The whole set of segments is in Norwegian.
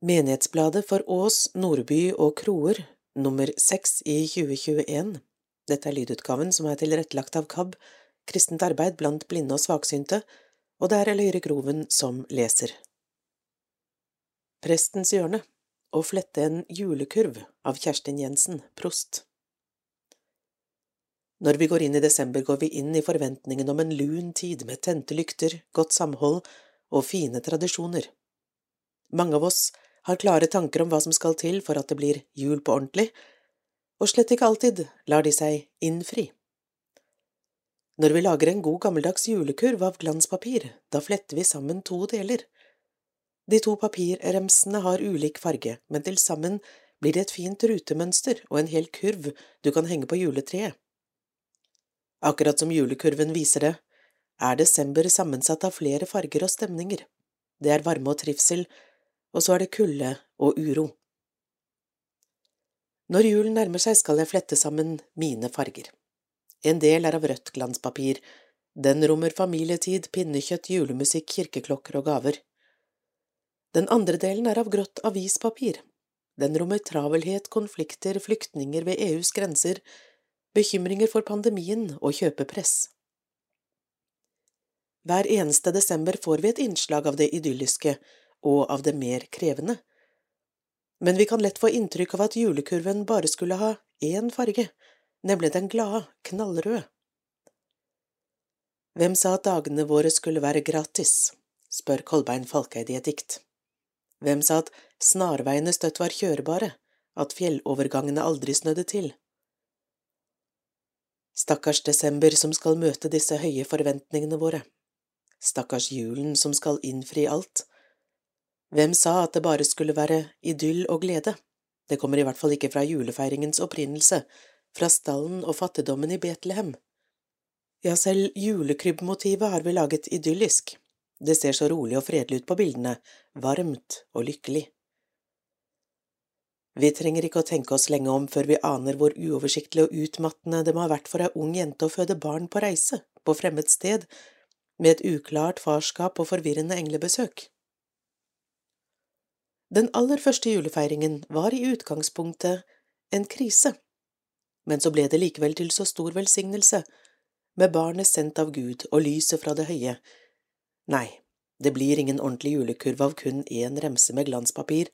Menighetsbladet for Ås, Nordby og Kroer, nummer seks i 2021. Dette er lydutgaven som er tilrettelagt av KAB, Kristent arbeid blant blinde og svaksynte, og det er Eløyre Groven som leser. Prestens hjørne Å flette en julekurv av Kjerstin Jensen, prost. Når vi går inn i desember, går vi inn i forventningen om en lun tid med tente lykter, godt samhold og fine tradisjoner. Mange av oss har klare tanker om hva som skal til for at det blir jul på ordentlig, og slett ikke alltid lar de seg innfri. Når vi lager en god gammeldags julekurv av glanspapir, da fletter vi sammen to deler. De to papirremsene har ulik farge, men til sammen blir det et fint rutemønster og en hel kurv du kan henge på juletreet. Akkurat som julekurven viser det, er desember sammensatt av flere farger og stemninger. Det er varme og trivsel, og så er det kulde og uro. Når julen nærmer seg, skal jeg flette sammen mine farger. En del er av rødt glanspapir, den rommer familietid, pinnekjøtt, julemusikk, kirkeklokker og gaver. Den andre delen er av grått avispapir. Den rommer travelhet, konflikter, flyktninger ved EUs grenser, bekymringer for pandemien og kjøpepress. Hver eneste desember får vi et innslag av det idylliske og av det mer krevende. Men vi kan lett få inntrykk av at julekurven bare skulle ha én farge, nemlig den glade, knallrøde. Hvem sa at dagene våre skulle være gratis, spør Kolbein Falkeid i et dikt. Hvem sa at snarveiene støtt var kjørebare, at fjellovergangene aldri snødde til? Stakkars desember som skal møte disse høye forventningene våre. Stakkars julen som skal innfri alt. Hvem sa at det bare skulle være idyll og glede? Det kommer i hvert fall ikke fra julefeiringens opprinnelse, fra stallen og fattigdommen i Betlehem. Ja, selv julekrybbmotivet har vi laget idyllisk, det ser så rolig og fredelig ut på bildene, varmt og lykkelig. Vi trenger ikke å tenke oss lenge om før vi aner hvor uoversiktlig og utmattende det må ha vært for ei ung jente å føde barn på reise, på fremmed sted, med et uklart farskap og forvirrende englebesøk. Den aller første julefeiringen var i utgangspunktet en krise, men så ble det likevel til så stor velsignelse, med barnet sendt av Gud og lyset fra det høye, Nei, det blir ingen ordentlig julekurv av kun én remse med glanspapir.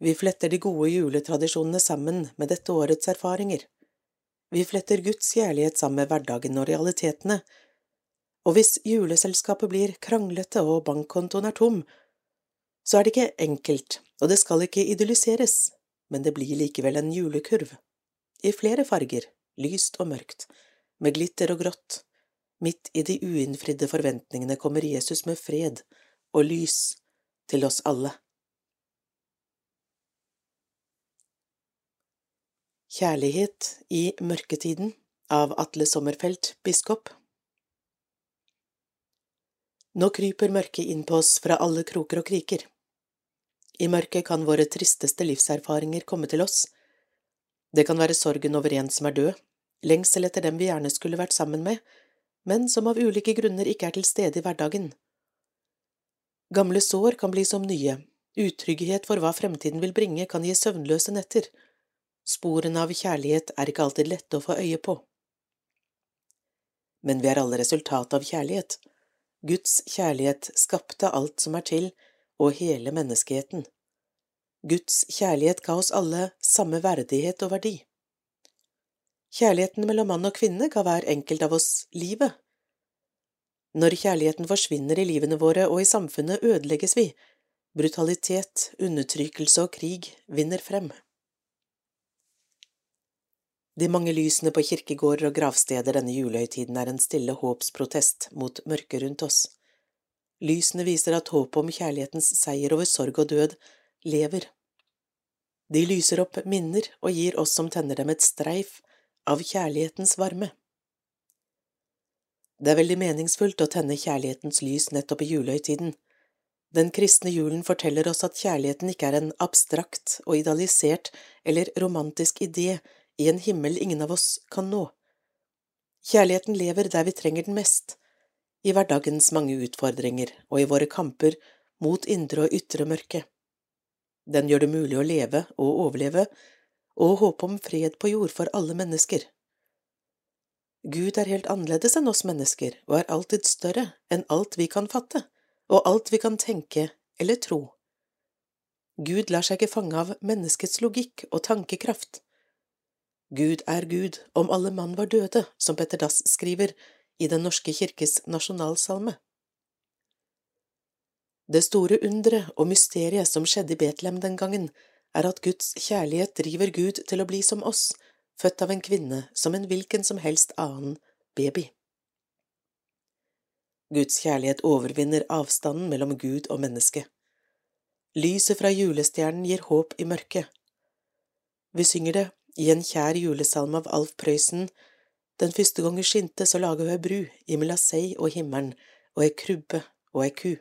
Vi fletter de gode juletradisjonene sammen med dette årets erfaringer. Vi fletter Guds kjærlighet sammen med hverdagen og realitetene, og hvis juleselskapet blir kranglete og bankkontoen er tom, så er det ikke enkelt, og det skal ikke idylliseres, men det blir likevel en julekurv, i flere farger, lyst og mørkt, med glitter og grått, Midt i de uinnfridde forventningene kommer Jesus med fred og lys til oss alle. Kjærlighet i mørketiden av Atle Sommerfelt, biskop Nå kryper mørket inn på oss fra alle kroker og kriker. I mørket kan våre tristeste livserfaringer komme til oss. Det kan være sorgen over en som er død, lengsel etter dem vi gjerne skulle vært sammen med, men som av ulike grunner ikke er til stede i hverdagen. Gamle sår kan bli som nye, utrygghet for hva fremtiden vil bringe kan gi søvnløse netter, sporene av kjærlighet er ikke alltid lette å få øye på. Men vi er alle resultat av kjærlighet. Guds kjærlighet skapte alt som er til, og hele menneskeheten. Guds kjærlighet ga oss alle samme verdighet og verdi. Kjærligheten mellom mann og kvinne ga hver enkelt av oss livet. Når kjærligheten forsvinner i livene våre og i samfunnet, ødelegges vi. Brutalitet, undertrykkelse og krig vinner frem. De mange lysene på kirkegårder og gravsteder denne julehøytiden er en stille håpsprotest mot mørket rundt oss. Lysene viser at håpet om kjærlighetens seier over sorg og død lever. De lyser opp minner og gir oss som tenner dem et streif av kjærlighetens varme. Det er veldig meningsfullt å tenne kjærlighetens lys nettopp i julehøytiden. Den kristne julen forteller oss at kjærligheten ikke er en abstrakt og idealisert eller romantisk idé i en himmel ingen av oss kan nå. Kjærligheten lever der vi trenger den mest, i hverdagens mange utfordringer og i våre kamper mot indre og ytre mørke. Den gjør det mulig å leve og overleve, og håpe om fred på jord for alle mennesker. Gud er helt annerledes enn oss mennesker og er alltid større enn alt vi kan fatte, og alt vi kan tenke eller tro. Gud lar seg ikke fange av menneskets logikk og tankekraft. Gud er Gud om alle mann var døde, som Petter Dass skriver i Den norske kirkes nasjonalsalme. Det store underet og mysteriet som skjedde i Betlehem den gangen, er at Guds kjærlighet driver Gud til å bli som oss, født av en kvinne som en hvilken som helst annen baby. Guds kjærlighet overvinner avstanden mellom Gud og menneske. Lyset fra julestjernen gir håp i mørket. Vi synger det i en kjær julesalme av Alf Prøysen, Den første gang hun skinte, så laga hun bru imellom seg og himmelen og ei krybbe og ei ku.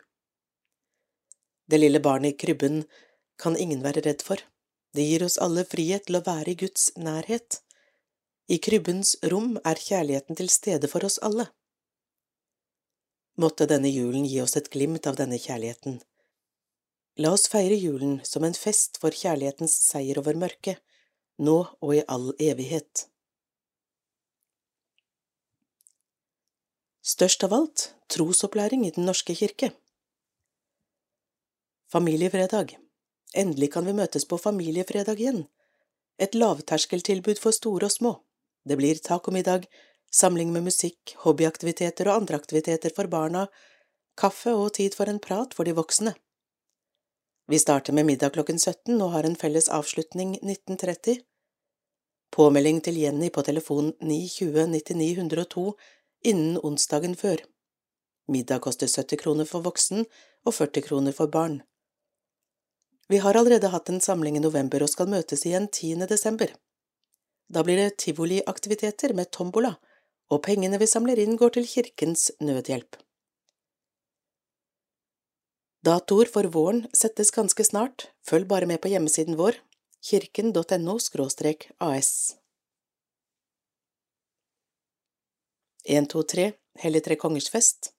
Det lille barnet i krybben kan ingen være redd for. Det gir oss alle frihet til å være i Guds nærhet. I krybbens rom er kjærligheten til stede for oss alle. Måtte denne julen gi oss et glimt av denne kjærligheten. La oss feire julen som en fest for kjærlighetens seier over mørket, nå og i all evighet. Størst av alt trosopplæring i Den norske kirke. Familiefredag Endelig kan vi møtes på familiefredag igjen. Et lavterskeltilbud for store og små. Det blir tacomiddag, samling med musikk, hobbyaktiviteter og andre aktiviteter for barna, kaffe og tid for en prat for de voksne. Vi starter med middag klokken 17 og har en felles avslutning 19.30. Påmelding til Jenny på telefon 920 99 102 innen onsdagen før. Middag koster 70 kroner for voksen og 40 kroner for barn. Vi har allerede hatt en samling i november og skal møtes igjen 10. desember. Da blir det tivoliaktiviteter med tombola, og pengene vi samler inn går til Kirkens Nødhjelp. Datoer for våren settes ganske snart, følg bare med på hjemmesiden vår, kirken.no as. 1, 2, 3 Hellig Tre Kongers fest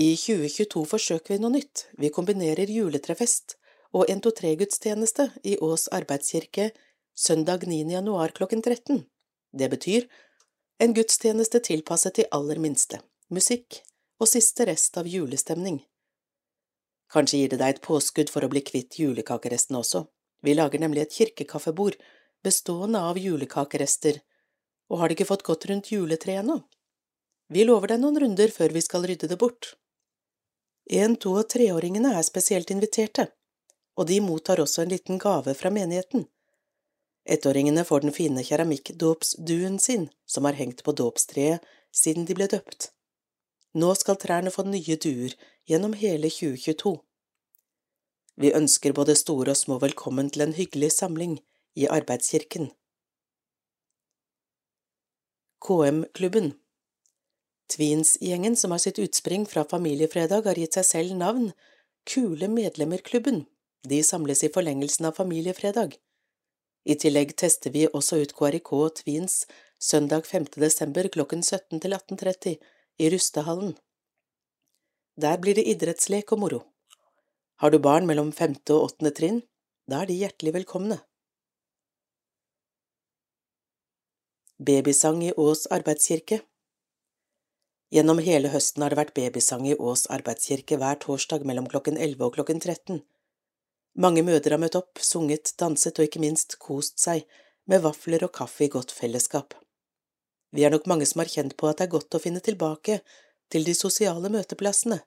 I 2022 forsøker vi noe nytt, vi kombinerer juletrefest og 123-gudstjeneste i Ås arbeidskirke søndag 9. januar klokken 13. Det betyr en gudstjeneste tilpasset de aller minste, musikk og siste rest av julestemning. Kanskje gir det deg et påskudd for å bli kvitt julekakerestene også. Vi lager nemlig et kirkekaffebord bestående av julekakerester, og har det ikke fått gått rundt juletreet ennå? Vi lover deg noen runder før vi skal rydde det bort. En-, to- og treåringene er spesielt inviterte, og de mottar også en liten gave fra menigheten. Ettåringene får den fine keramikkdåpsduen sin, som har hengt på dåpstreet siden de ble døpt. Nå skal trærne få nye duer gjennom hele 2022. Vi ønsker både store og små velkommen til en hyggelig samling i Arbeidskirken. KM-klubben Tweens-gjengen som har sitt utspring fra Familiefredag, har gitt seg selv navn Kule medlemmer-klubben. De samles i forlengelsen av familiefredag. I tillegg tester vi også ut KRIK Tweens søndag 5. desember klokken 17 til 18.30 i Rustehallen. Der blir det idrettslek og moro. Har du barn mellom femte og åttende trinn, da er de hjertelig velkomne. Babysang i Ås arbeidskirke Gjennom hele høsten har det vært babysang i Ås arbeidskirke hver torsdag mellom klokken 11 og klokken 13. Mange mødre har møtt opp, sunget, danset og ikke minst kost seg med vafler og kaffe i godt fellesskap. Vi er nok mange som har kjent på at det er godt å finne tilbake til de sosiale møteplassene,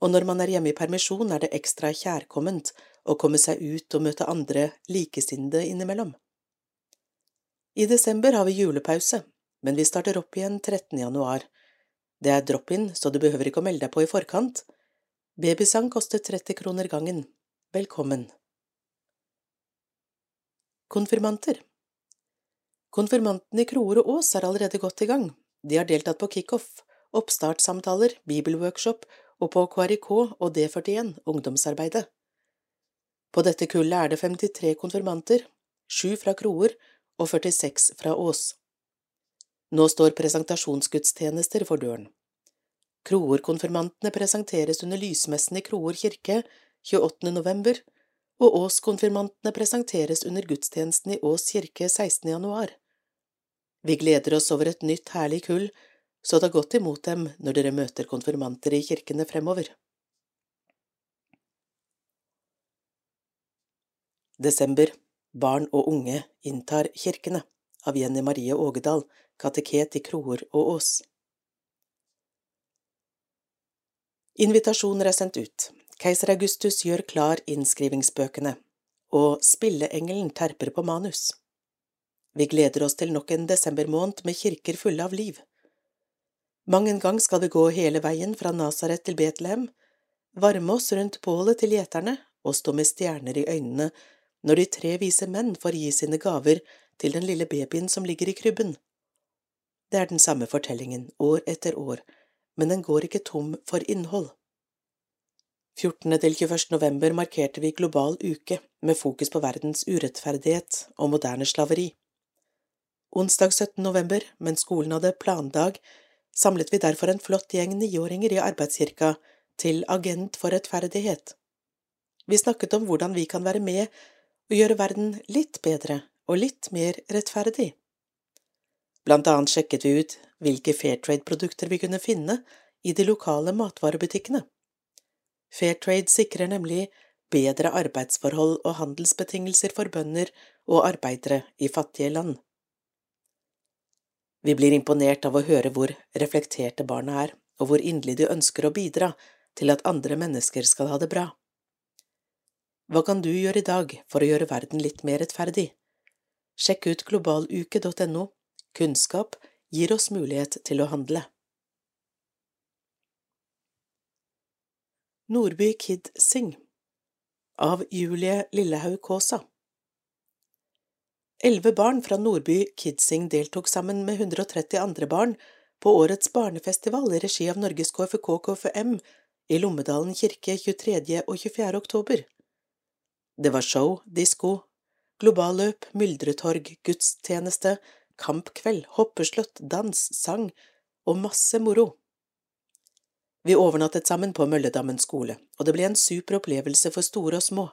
og når man er hjemme i permisjon er det ekstra kjærkomment å komme seg ut og møte andre likesinnede innimellom. I desember har vi julepause, men vi starter opp igjen 13. januar. Det er drop-in, så du behøver ikke å melde deg på i forkant. Babysang koster 30 kroner gangen. Velkommen. Konfirmanter Konfirmantene i Kroer og Ås er allerede godt i gang. De har deltatt på kickoff, oppstartssamtaler, bibelworkshop og på KRIK og D41, ungdomsarbeidet. På dette kullet er det 53 konfirmanter, sju fra Kroer og 46 fra Ås. Nå står presentasjonsgudstjenester for døren. Kroer-konfirmantene presenteres under lysmessen i Kroer kirke 28. november og Ås-konfirmantene presenteres under gudstjenesten i Ås kirke 16. januar. Vi gleder oss over et nytt herlig kull, så ta godt imot dem når dere møter konfirmanter i kirkene fremover. Desember Barn og unge inntar kirkene av Jenny Marie Ågedal, kateket i Kroer og Ås. Invitasjoner er sendt ut, keiser Augustus gjør klar innskrivingsbøkene, og Spilleengelen terper på manus. Vi gleder oss til nok en desembermåned med kirker fulle av liv. Mang en gang skal vi gå hele veien fra Nasaret til Betlehem, varme oss rundt bålet til gjeterne og stå med stjerner i øynene når de tre vise menn får gi sine gaver til den lille babyen som ligger i krybben. Det er den samme fortellingen år etter år, men den går ikke tom for innhold. 14. til 21. november markerte vi global uke med fokus på verdens urettferdighet og moderne slaveri. Onsdag 17. november, mens skolen hadde plandag, samlet vi derfor en flott gjeng niåringer i arbeidskirka til Agent for rettferdighet. Vi snakket om hvordan vi kan være med og gjøre verden litt bedre og litt mer rettferdig. Blant annet sjekket vi ut hvilke Fairtrade-produkter vi kunne finne i de lokale matvarebutikkene. Fairtrade sikrer nemlig bedre arbeidsforhold og handelsbetingelser for bønder og arbeidere i fattige land. Vi blir imponert av å høre hvor reflekterte barna er, og hvor inderlig de ønsker å bidra til at andre mennesker skal ha det bra. Hva kan du gjøre i dag for å gjøre verden litt mer rettferdig? Sjekk ut globaluke.no. Kunnskap gir oss mulighet til å handle. Nordby Kid Sing av Julie Lillehaug Kaasa Elleve barn fra Nordby Kidsing deltok sammen med 130 andre barn på årets barnefestival i regi av Norges KFK KFM i Lommedalen kirke 23. og 24. oktober. Det var show, disko, globalløp, myldretorg, gudstjeneste, kampkveld, hoppeslott, dans, sang og masse moro. Vi overnattet sammen på Mølledammen skole, og det ble en super opplevelse for store og små.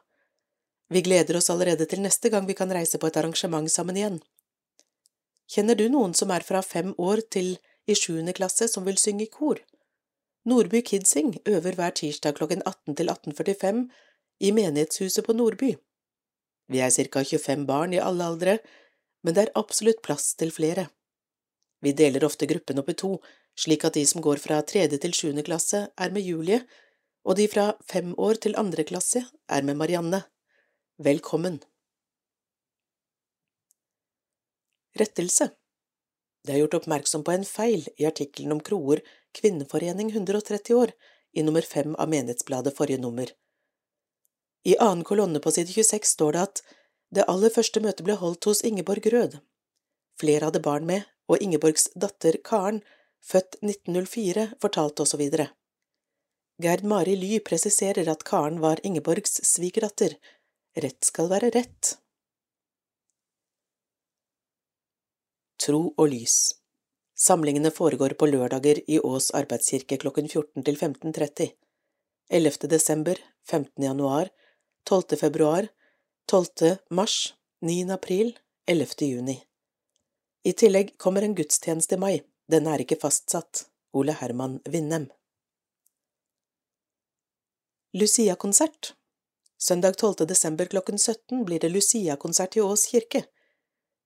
Vi gleder oss allerede til neste gang vi kan reise på et arrangement sammen igjen. Kjenner du noen som er fra fem år til i sjuende klasse som vil synge i kor? Nordby Kidsing øver hver tirsdag klokken 18 til 18.45 i menighetshuset på Nordby. Vi er ca 25 barn i alle aldre, men det er absolutt plass til flere. Vi deler ofte gruppen opp i to, slik at de som går fra tredje til sjuende klasse, er med Julie, og de fra fem år til andre klasse er med Marianne. Velkommen. Rettelse Det er gjort oppmerksom på en feil i artikkelen om Kroer kvinneforening 130 år i nummer fem av Menighetsbladet forrige nummer. I annen kolonne på side 26 står det at det aller første møtet ble holdt hos Ingeborg Rød. Flere hadde barn med, og Ingeborgs datter Karen, født 1904, fortalte også videre. Gerd Mari Ly presiserer at Karen var Ingeborgs svigerdatter, Rett skal være rett. Tro og lys Samlingene foregår på lørdager i Ås arbeidskirke klokken 14 til 15.30. 11. desember, 15. januar, 12. februar, 12. mars, 9. april, 11. juni. I tillegg kommer en gudstjeneste i mai, den er ikke fastsatt. Ole Herman Vindem. Lucia-konsert Søndag 12. desember klokken 17 blir det Lucia-konsert i Ås kirke.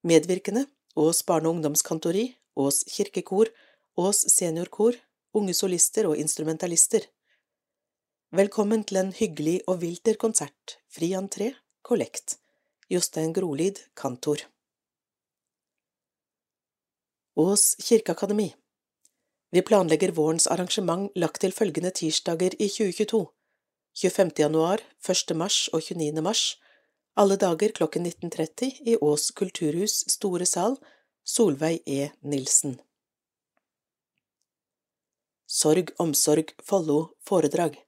Medvirkende Ås barne- og ungdomskantori, Ås kirkekor, Ås seniorkor, unge solister og instrumentalister. Velkommen til en hyggelig og vilter konsert, fri entré, kollekt. Jostein Grolid, kantor. Ås kirkeakademi Vi planlegger vårens arrangement lagt til følgende tirsdager i 2022. 25. januar, 1. mars og 29. mars, alle dager klokken 19.30 i Ås kulturhus Store sal, Solveig E. Nilsen. Sorg, omsorg, Follo foredrag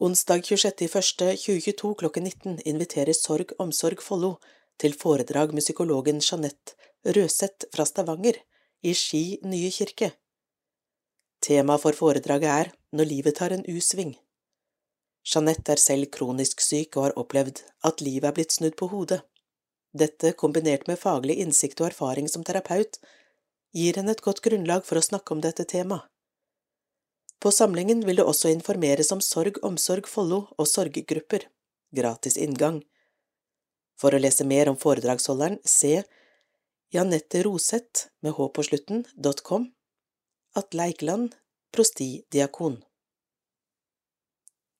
Onsdag 26.01.2022 klokken 19 inviterer Sorg, omsorg, Follo til foredrag med psykologen Jeanette Røseth fra Stavanger i Ski nye kirke. Tema for foredraget er Når livet tar en U-sving. Jeanette er selv kronisk syk og har opplevd at livet er blitt snudd på hodet. Dette, kombinert med faglig innsikt og erfaring som terapeut, gir henne et godt grunnlag for å snakke om dette temaet. På samlingen vil det også informeres om Sorg Omsorg Follo og sorggrupper. Gratis inngang. For å lese mer om foredragsholderen, se Janette Roseth med h på slutten.com Atle Eikeland, prostidiakon.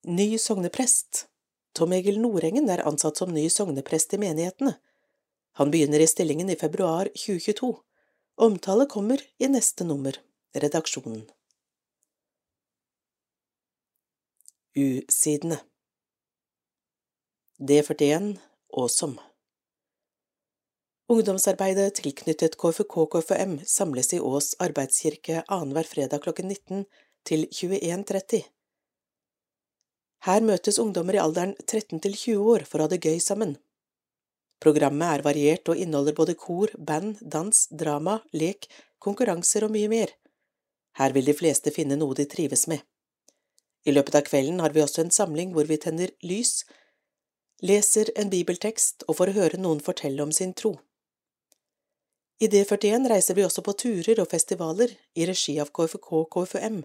Ny sogneprest Tom Egil Nordengen er ansatt som ny sogneprest i menighetene. Han begynner i stillingen i februar 2022. Omtale kommer i neste nummer. Redaksjonen. U-sidene D41 Åsom Ungdomsarbeidet tilknyttet KFK-KFM samles i Ås arbeidskirke annenhver fredag klokken 19 til 21.30. Her møtes ungdommer i alderen 13 til 20 år for å ha det gøy sammen. Programmet er variert og inneholder både kor, band, dans, drama, lek, konkurranser og mye mer. Her vil de fleste finne noe de trives med. I løpet av kvelden har vi også en samling hvor vi tenner lys, leser en bibeltekst og får høre noen fortelle om sin tro. I D41 reiser vi også på turer og festivaler i regi av KFK KFUM.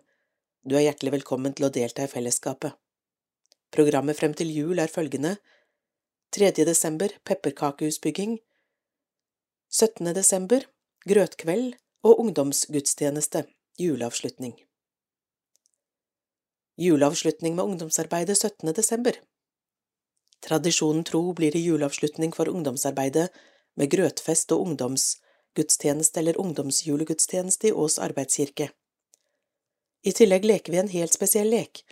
Du er hjertelig velkommen til å delta i fellesskapet. Programmet frem til jul er følgende 3. desember pepperkakehusbygging 17. desember grøtkveld og ungdomsgudstjeneste, juleavslutning. Juleavslutning med ungdomsarbeidet 17. desember Tradisjonen tro blir det juleavslutning for ungdomsarbeidet med grøtfest og ungdomsgudstjeneste eller ungdomsjulegudstjeneste i Ås arbeidskirke. I tillegg leker vi en helt spesiell lek,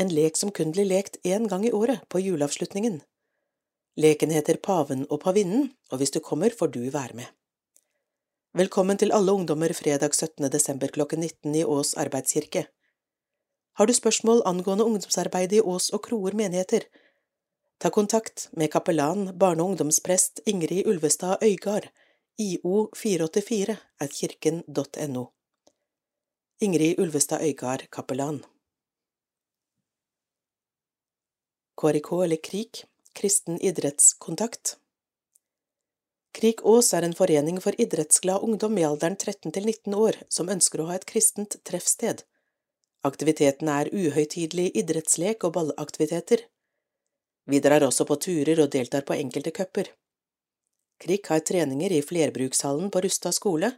en lek som kun blir lekt én gang i året, på juleavslutningen. Leken heter Paven og pavinnen, og hvis du kommer, får du være med. Velkommen til alle ungdommer fredag 17. desember klokken 19 i Ås arbeidskirke. Har du spørsmål angående ungdomsarbeidet i Ås og Kroer menigheter, ta kontakt med kapellan, barne- og ungdomsprest Ingrid Ulvestad Øygard io484 at kirken.no. Ingrid Ulvestad Øygard, kapellan. KRIK eller KRIK, Kristen idrettskontakt. KRIK Ås er en forening for idrettsglad ungdom i alderen 13 til 19 år som ønsker å ha et kristent treffsted. Aktiviteten er uhøytidelig idrettslek og ballaktiviteter. Vi drar også på turer og deltar på enkelte cuper. Krik har treninger i flerbrukshallen på Rustad skole.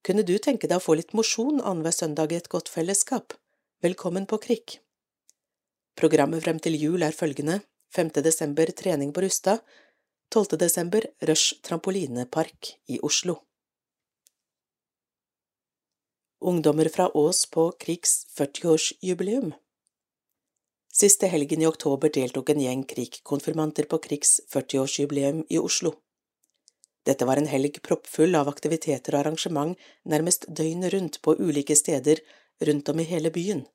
Kunne du tenke deg å få litt mosjon annenhver søndag i et godt fellesskap? Velkommen på Krik. Programmet frem til jul er følgende 5. desember trening på Rustad, 12. desember Rush trampolinepark i Oslo. Ungdommer fra Ås på Krigs 40-årsjubileum Siste helgen i oktober deltok en gjeng KRIK-konfirmanter på Krigs 40-årsjubileum i Oslo. Dette var en helg proppfull av aktiviteter og arrangement nærmest døgnet rundt på ulike steder rundt om i hele byen.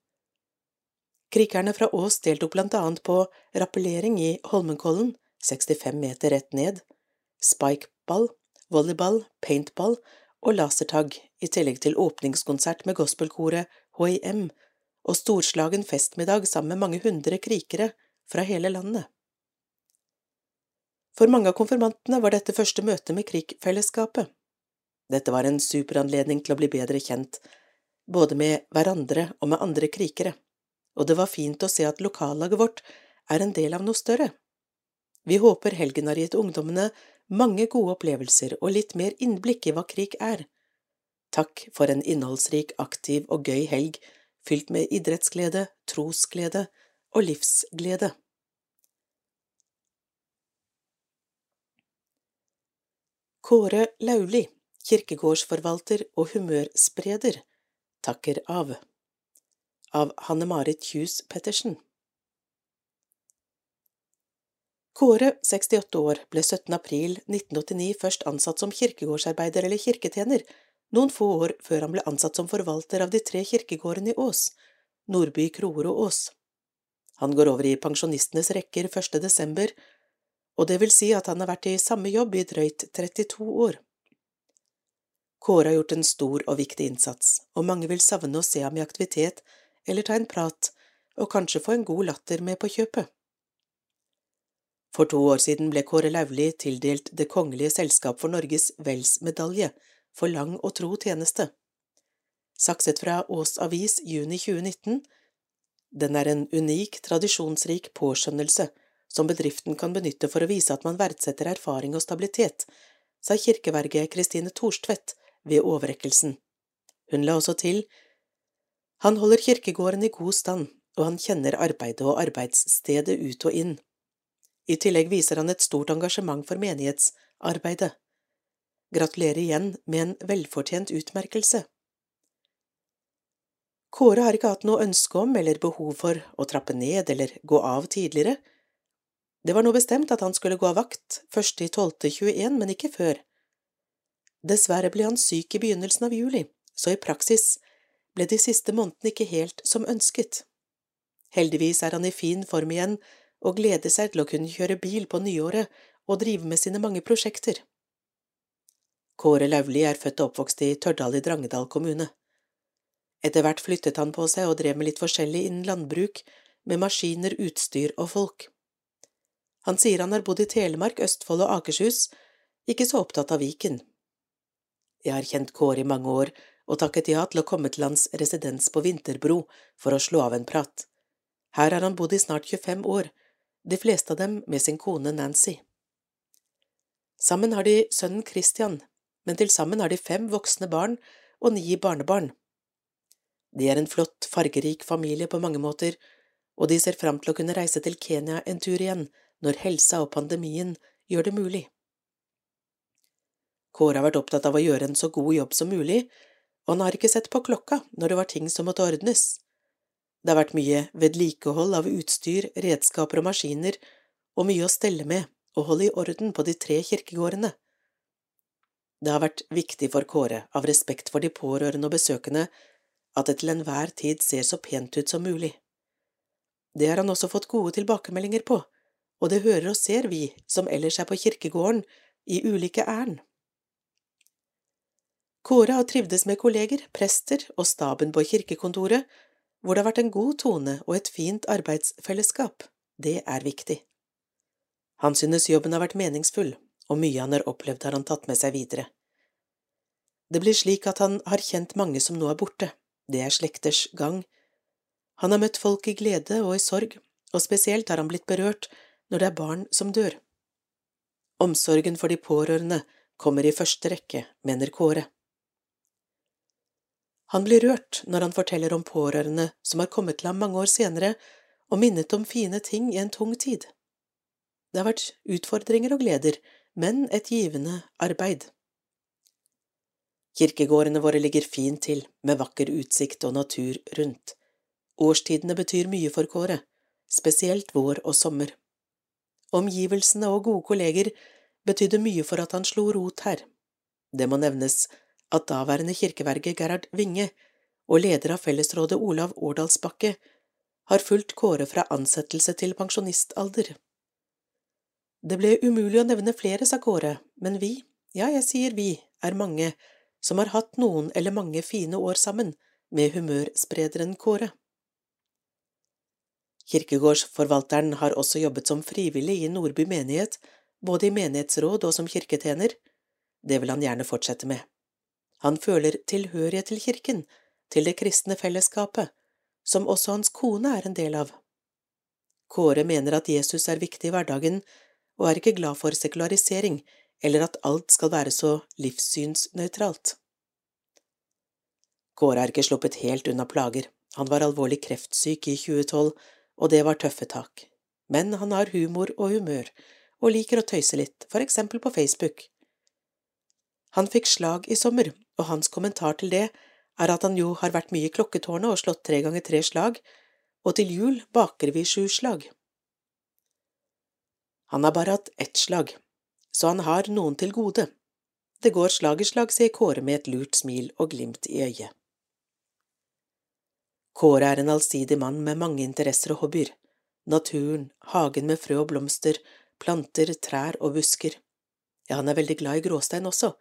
Krikerne fra Ås deltok blant annet på rappellering i Holmenkollen, 65 meter rett ned, spikeball, volleyball, paintball og lasertag, i tillegg til åpningskonsert med gospelkoret HIM og storslagen festmiddag sammen med mange hundre krikere fra hele landet. For mange av konfirmantene var dette første møte med krikfellesskapet. Dette var en superanledning til å bli bedre kjent, både med hverandre og med andre krikere, og det var fint å se at lokallaget vårt er en del av noe større. Vi håper helgen har gitt ungdommene mange gode opplevelser og litt mer innblikk i hva krig er. Takk for en innholdsrik, aktiv og gøy helg fylt med idrettsglede, trosglede og livsglede. Kåre Lauli, kirkegårdsforvalter og humørspreder, takker av. Av Hanne-Marit Kjus Pettersen. Kåre, 68 år, ble 17. april 1989 først ansatt som kirkegårdsarbeider eller kirketjener, noen få år før han ble ansatt som forvalter av de tre kirkegårdene i Ås, Nordby, Kroer og Ås. Han går over i pensjonistenes rekker 1. desember og det vil si at han har vært i samme jobb i drøyt 32 år. Kåre har gjort en stor og viktig innsats, og mange vil savne å se ham i aktivitet eller ta en prat og kanskje få en god latter med på kjøpet. For to år siden ble Kåre Lauvli tildelt Det kongelige selskap for Norges Velsmedalje for lang og tro tjeneste. Sakset fra Ås Avis juni 2019 Den er en unik, tradisjonsrik påskjønnelse som bedriften kan benytte for å vise at man verdsetter erfaring og stabilitet, sa kirkeverget Kristine Thorstvedt ved overrekkelsen. Hun la også til Han holder kirkegården i god stand, og han kjenner arbeidet og arbeidsstedet ut og inn. I tillegg viser han et stort engasjement for menighetsarbeidet. Gratulerer igjen med en velfortjent utmerkelse. Kåre har ikke hatt noe ønske om eller behov for å trappe ned eller gå av tidligere. Det var nå bestemt at han skulle gå av vakt 1.12.21, men ikke før. Dessverre ble han syk i begynnelsen av juli, så i praksis ble de siste månedene ikke helt som ønsket. Heldigvis er han i fin form igjen og gleder seg til å kunne kjøre bil på nyåret og drive med sine mange prosjekter. Kåre Lauvli er født og oppvokst i Tørdal i Drangedal kommune. Etter hvert flyttet han på seg og drev med litt forskjellig innen landbruk, med maskiner, utstyr og folk. Han sier han har bodd i Telemark, Østfold og Akershus, ikke så opptatt av Viken. Jeg har kjent Kåre i mange år og takket ja til å komme til hans residens på Vinterbro for å slå av en prat. Her har han bodd i snart 25 år, de fleste av dem med sin kone Nancy. Sammen har de sønnen Christian, men til sammen har de fem voksne barn og ni barnebarn. De er en flott, fargerik familie på mange måter, og de ser fram til å kunne reise til Kenya en tur igjen når helsa og pandemien gjør det mulig. Kåre har vært opptatt av å gjøre en så god jobb som mulig, og han har ikke sett på klokka når det var ting som måtte ordnes. Det har vært mye vedlikehold av utstyr, redskaper og maskiner, og mye å stelle med og holde i orden på de tre kirkegårdene. Det har vært viktig for Kåre, av respekt for de pårørende og besøkende, at det til enhver tid ser så pent ut som mulig. Det har han også fått gode tilbakemeldinger på, og det hører og ser vi som ellers er på kirkegården, i ulike ærend. Kåre har trivdes med kolleger, prester og staben på kirkekontoret, hvor det har vært en god tone og et fint arbeidsfellesskap, det er viktig. Han synes jobben har vært meningsfull, og mye han har opplevd har han tatt med seg videre. Det blir slik at han har kjent mange som nå er borte, det er slekters gang. Han har møtt folk i glede og i sorg, og spesielt har han blitt berørt når det er barn som dør. Omsorgen for de pårørende kommer i første rekke, mener Kåre. Han blir rørt når han forteller om pårørende som har kommet til ham mange år senere og minnet om fine ting i en tung tid. Det har vært utfordringer og gleder, men et givende arbeid. Kirkegårdene våre ligger fint til, med vakker utsikt og natur rundt. Årstidene betyr mye for Kåre, spesielt vår og sommer. Omgivelsene og gode kolleger betydde mye for at han slo rot her. Det må nevnes at daværende kirkeverge Gerhard Winge og leder av fellesrådet Olav Årdalsbakke har fulgt Kåre fra ansettelse til pensjonistalder. Det ble umulig å nevne flere, sa Kåre, men vi, ja, jeg sier vi, er mange som har hatt noen eller mange fine år sammen med humørsprederen Kåre. Kirkegårdsforvalteren har også jobbet som frivillig i Nordby menighet, både i menighetsråd og som kirketjener. Det vil han gjerne fortsette med. Han føler tilhørighet til kirken, til det kristne fellesskapet, som også hans kone er en del av. Kåre mener at Jesus er viktig i hverdagen, og er ikke glad for sekularisering eller at alt skal være så livssynsnøytralt. Kåre er ikke sluppet helt unna plager, han var alvorlig kreftsyk i 2012, og det var tøffe tak, men han har humor og humør, og liker å tøyse litt, for eksempel på Facebook. Han fikk slag i sommer, og hans kommentar til det er at han jo har vært mye i klokketårnet og slått tre ganger tre slag, og til jul baker vi sju slag. Han har bare hatt ett slag, så han har noen til gode. Det går slag i slag, sier Kåre med et lurt smil og glimt i øyet. Kåre er en allsidig mann med mange interesser og hobbyer. Naturen, hagen med frø og blomster, planter, trær og busker. Ja, han er veldig glad i gråstein også,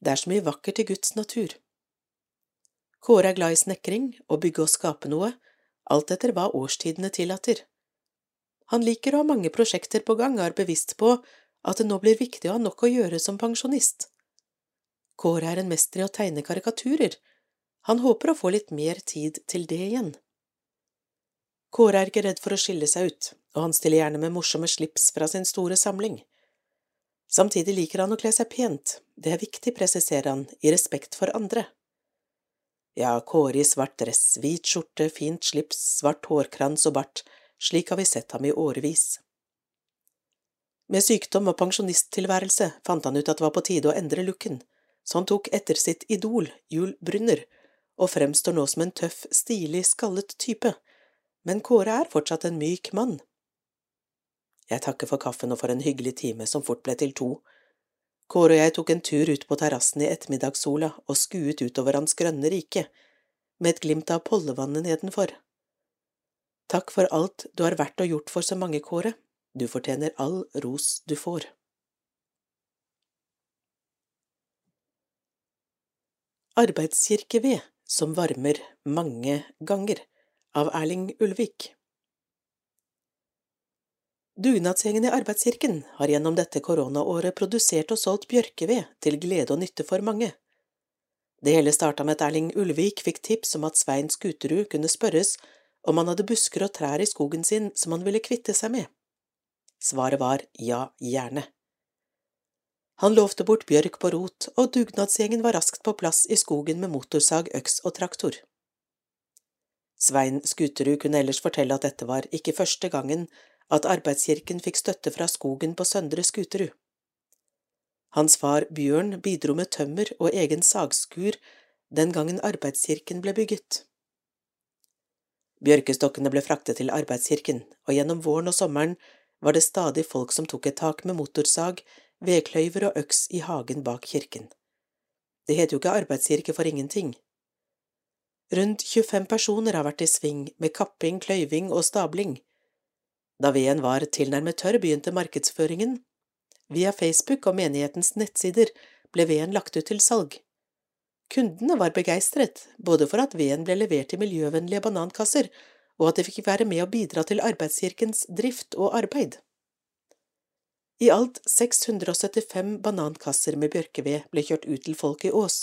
det er så mye vakkert i Guds natur. Kåre er glad i snekring, å bygge og skape noe, alt etter hva årstidene tillater. Han liker å ha mange prosjekter på gang og er bevisst på at det nå blir viktig å ha nok å gjøre som pensjonist. Kåre er en mester i å tegne karikaturer. Han håper å få litt mer tid til det igjen. Kåre er ikke redd for å skille seg ut, og han stiller gjerne med morsomme slips fra sin store samling. Samtidig liker han å kle seg pent, det er viktig, presiserer han, i respekt for andre. Ja, Kåre i svart dress, hvit skjorte, fint slips, svart hårkrans og bart, slik har vi sett ham i årevis. Med sykdom og pensjonisttilværelse fant han ut at det var på tide å endre looken, så han tok etter sitt idol, Jul Brunner, og fremstår nå som en tøff, stilig, skallet type, men Kåre er fortsatt en myk mann. Jeg takker for kaffen og for en hyggelig time som fort ble til to. Kåre og jeg tok en tur ut på terrassen i ettermiddagssola og skuet utover hans grønne rike, med et glimt av Pollevannet nedenfor. Takk for alt du har vært og gjort for så mange, Kåre, du fortjener all ros du får. Arbeidskirkeved som varmer mange ganger, av Erling Ulvik. Dugnadsgjengen i Arbeidskirken har gjennom dette koronaåret produsert og solgt bjørkeved til glede og nytte for mange. Det hele starta med at Erling Ulvik fikk tips om at Svein Skuterud kunne spørres om han hadde busker og trær i skogen sin som han ville kvitte seg med. Svaret var ja, gjerne. Han lovte bort bjørk på rot, og dugnadsgjengen var raskt på plass i skogen med motorsag, øks og traktor. Svein Skuterud kunne ellers fortelle at dette var ikke første gangen at Arbeidskirken fikk støtte fra skogen på Søndre Skuterud. Hans far Bjørn bidro med tømmer og egen sagskur den gangen Arbeidskirken ble bygget. Bjørkestokkene ble fraktet til Arbeidskirken, og gjennom våren og sommeren var det stadig folk som tok et tak med motorsag, vedkløyver og øks i hagen bak kirken. Det heter jo ikke arbeidskirke for ingenting. Rundt 25 personer har vært i sving med kapping, kløyving og stabling, da veden var tilnærmet tørr, begynte markedsføringen. Via Facebook og menighetens nettsider ble veden lagt ut til salg. Kundene var begeistret, både for at veden ble levert i miljøvennlige banankasser, og at de fikk være med å bidra til arbeidskirkens drift og arbeid. I alt 675 banankasser med bjørkeved ble kjørt ut til folk i Ås.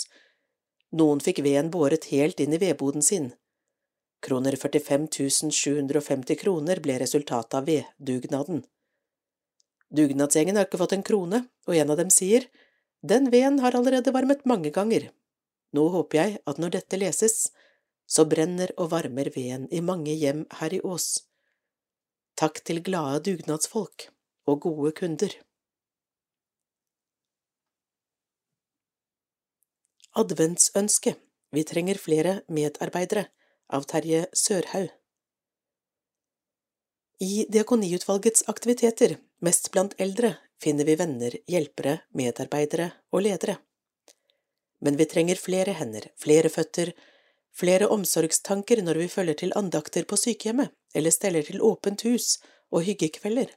Noen fikk veden båret helt inn i vedboden sin. Kroner 45 750 kroner ble resultatet av veddugnaden. Dugnadsgjengen har ikke fått en krone, og en av dem sier, Den veden har allerede varmet mange ganger. Nå håper jeg at når dette leses, så brenner og varmer veden i mange hjem her i Ås. Takk til glade dugnadsfolk og gode kunder. Adventsønske Vi trenger flere medarbeidere av Terje Sørhaug. I Diakoniutvalgets aktiviteter, mest blant eldre, finner vi venner, hjelpere, medarbeidere og ledere. Men vi trenger flere hender, flere føtter, flere omsorgstanker når vi følger til andakter på sykehjemmet eller steller til åpent hus og hyggekvelder.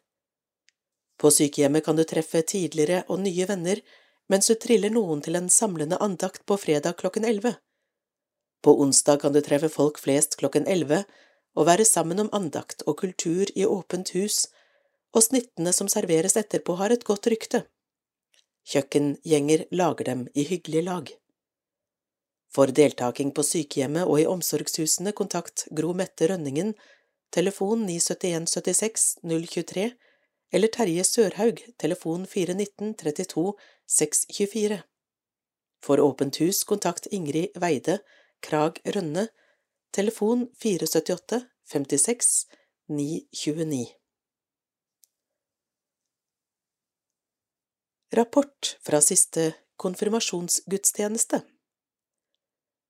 På sykehjemmet kan du treffe tidligere og nye venner mens du triller noen til en samlende andakt på fredag klokken elleve på onsdag kan du treffe folk flest klokken elleve og være sammen om andakt og kultur i åpent hus, og snittene som serveres etterpå har et godt rykte. Kjøkkengjenger lager dem i hyggelige lag. For deltaking på sykehjemmet og i omsorgshusene kontakt Gro Mette Rønningen, telefon 971 76 023, eller Terje Sørhaug, telefon 419 32 624. For åpent hus kontakt Ingrid Veide, Krag Rønne, telefon 478 56 929. Rapport fra siste konfirmasjonsgudstjeneste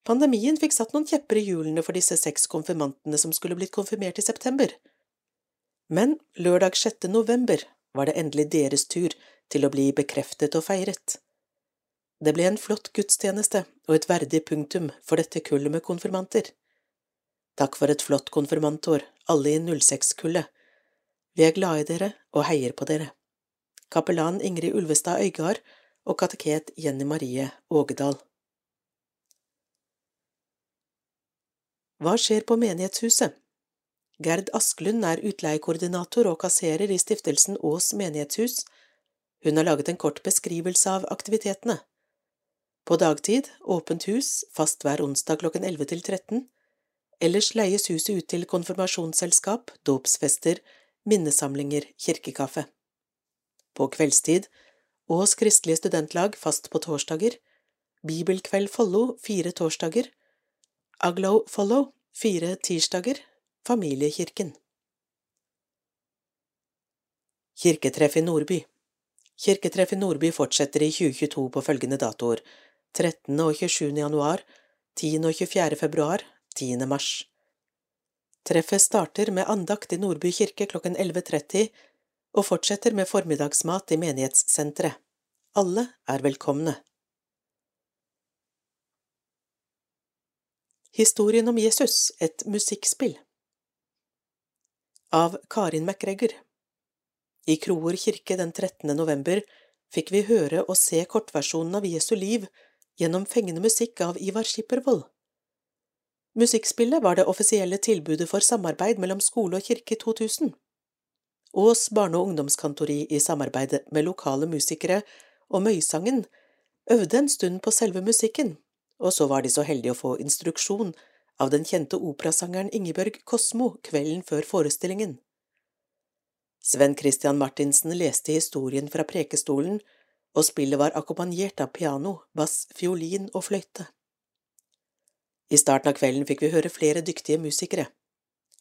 Pandemien fikk satt noen kjepper i hjulene for disse seks konfirmantene som skulle blitt konfirmert i september. Men lørdag 6. november var det endelig deres tur til å bli bekreftet og feiret. Det ble en flott gudstjeneste og et verdig punktum for dette kullet med konfirmanter. Takk for et flott konfirmantår, alle i 06-kullet. Vi er glade i dere og heier på dere. Kapellan Ingrid Ulvestad Øygard og kateket Jenny Marie Ågedal. Hva skjer på menighetshuset? Gerd Asklund er utleiekoordinator og kasserer i stiftelsen Ås menighetshus. Hun har laget en kort beskrivelse av aktivitetene. På dagtid åpent hus, fast hver onsdag klokken 11 til 13. Ellers leies huset ut til konfirmasjonsselskap, dåpsfester, minnesamlinger, kirkekaffe. På kveldstid Ås kristelige studentlag fast på torsdager, Bibelkveld Follo fire torsdager, Aglow Follow fire tirsdager, Familiekirken. Kirketreff i Nordby Kirketreff i Nordby fortsetter i 2022 på følgende datoer 13. og 27. januar, 10. og 24. februar, 10. mars. Treffet starter med andakt i Nordby kirke klokken 11.30 og fortsetter med formiddagsmat i menighetssenteret. Alle er velkomne. Historien om Jesus, et musikkspill Av Karin MacGregor I Kroer kirke den 13. november fikk vi høre og se kortversjonen av Jesu liv gjennom fengende musikk av Ivar Skippervold. Musikkspillet var det offisielle tilbudet for samarbeid mellom skole og kirke i 2000. Ås barne- og ungdomskantori i samarbeid med lokale musikere og Møysangen øvde en stund på selve musikken, og så var de så heldige å få instruksjon av den kjente operasangeren Ingebjørg Kosmo kvelden før forestillingen. Sven Christian Martinsen leste historien fra prekestolen, og spillet var akkompagnert av piano, bass, fiolin og fløyte. I starten av kvelden fikk vi høre flere dyktige musikere.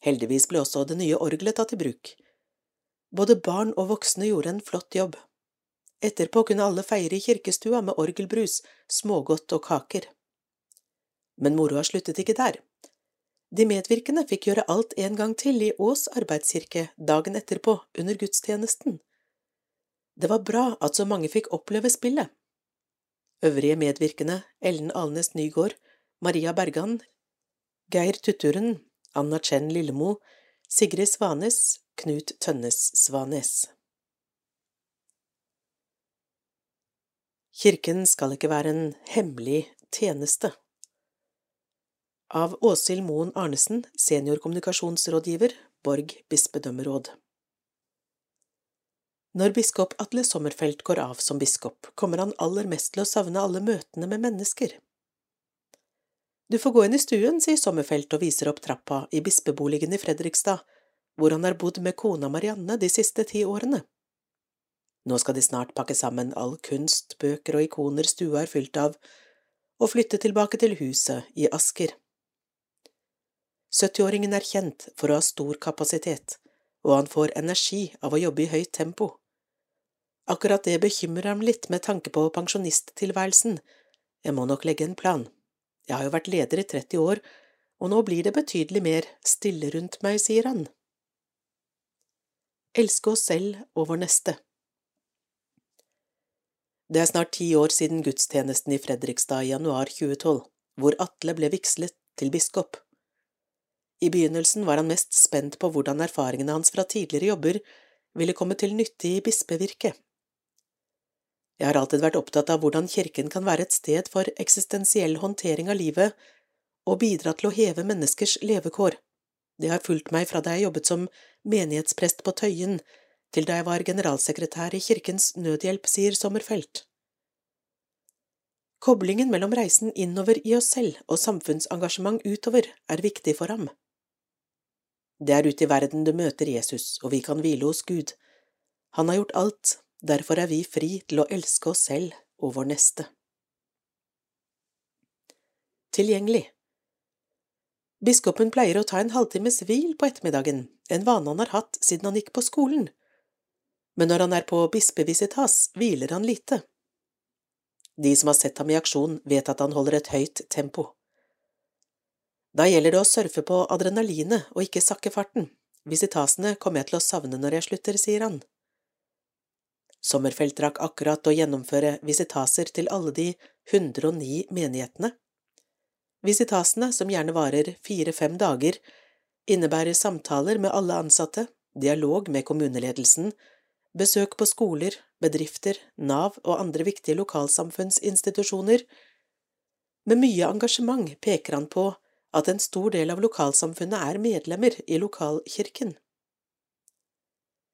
Heldigvis ble også det nye orgelet tatt i bruk. Både barn og voksne gjorde en flott jobb. Etterpå kunne alle feire i kirkestua med orgelbrus, smågodt og kaker. Men moroa sluttet ikke der. De medvirkende fikk gjøre alt en gang til i Ås arbeidskirke dagen etterpå, under gudstjenesten. Det var bra at så mange fikk oppleve spillet. Øvrige medvirkende, Ellen Alnes Nygård, Maria Bergan, Geir Tutturen, Anna Chen Lillemo, Sigrid Svanes, Knut Tønnes Svanes. Kirken skal ikke være en hemmelig tjeneste. Av Åshild Moen Arnesen, seniorkommunikasjonsrådgiver, Borg bispedømmeråd. Når biskop Atle Sommerfelt går av som biskop, kommer han aller mest til å savne alle møtene med mennesker. Du får gå inn i stuen, sier Sommerfelt og viser opp trappa i bispeboligen i Fredrikstad, hvor han har bodd med kona Marianne de siste ti årene. Nå skal de snart pakke sammen all kunst, bøker og ikoner stua er fylt av, og flytte tilbake til huset i Asker. 70-åringen er kjent for å ha stor kapasitet, og han får energi av å jobbe i høyt tempo. Akkurat det bekymrer ham litt med tanke på pensjonisttilværelsen, jeg må nok legge en plan, jeg har jo vært leder i 30 år, og nå blir det betydelig mer stille rundt meg, sier han. Elske oss selv og vår neste Det er snart ti år siden gudstjenesten i Fredrikstad i januar 2012, hvor Atle ble vigslet til biskop. I begynnelsen var han mest spent på hvordan erfaringene hans fra tidligere jobber ville komme til nytte i bispevirket. Jeg har alltid vært opptatt av hvordan kirken kan være et sted for eksistensiell håndtering av livet og bidra til å heve menneskers levekår. Det har fulgt meg fra da jeg jobbet som menighetsprest på Tøyen, til da jeg var generalsekretær i Kirkens Nødhjelp, sier Sommerfelt. Koblingen mellom reisen innover i oss selv og samfunnsengasjement utover er viktig for ham. Det er ute i verden du møter Jesus, og vi kan hvile hos Gud. Han har gjort alt, derfor er vi fri til å elske oss selv og vår neste. Tilgjengelig Biskopen pleier å ta en halvtimes hvil på ettermiddagen, en vane han har hatt siden han gikk på skolen, men når han er på bispevisitas, hviler han lite. De som har sett ham i aksjon, vet at han holder et høyt tempo. Da gjelder det å surfe på adrenalinet og ikke sakke farten. Visitasene kommer jeg til å savne når jeg slutter, sier han. Sommerfelt rakk akkurat å gjennomføre visitaser til alle de 109 menighetene. Visitasene, som gjerne varer fire–fem dager, innebærer samtaler med alle ansatte, dialog med kommuneledelsen, besøk på skoler, bedrifter, Nav og andre viktige lokalsamfunnsinstitusjoner. Med mye engasjement peker han på at en stor del av lokalsamfunnet er medlemmer i lokalkirken.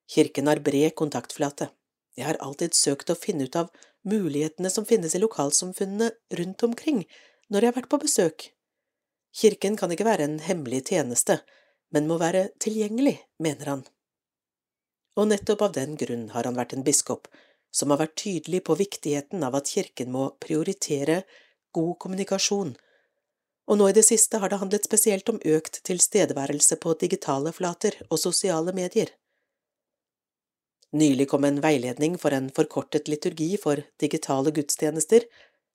Kirken har bred kontaktflate. Jeg har alltid søkt å finne ut av mulighetene som finnes i lokalsamfunnene rundt omkring når jeg har vært på besøk. Kirken kan ikke være en hemmelig tjeneste, men må være tilgjengelig, mener han. Og nettopp av den grunn har han vært en biskop som har vært tydelig på viktigheten av at kirken må prioritere god kommunikasjon, og nå i det siste har det handlet spesielt om økt tilstedeværelse på digitale flater og sosiale medier. Nylig kom en veiledning for en forkortet liturgi for digitale gudstjenester,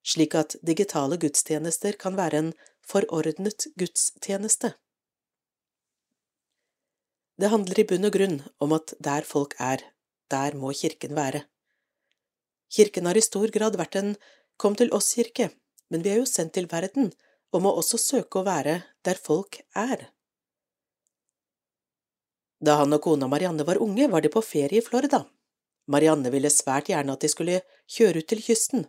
slik at digitale gudstjenester kan være en forordnet gudstjeneste. Det handler i bunn og grunn om at der folk er, der må kirken være. Kirken har i stor grad vært en kom til oss-kirke, men vi er jo sendt til verden og må også søke å være der folk er. Da han og kona Marianne var unge, var de på ferie i Florida. Marianne ville svært gjerne at de skulle kjøre ut til kysten.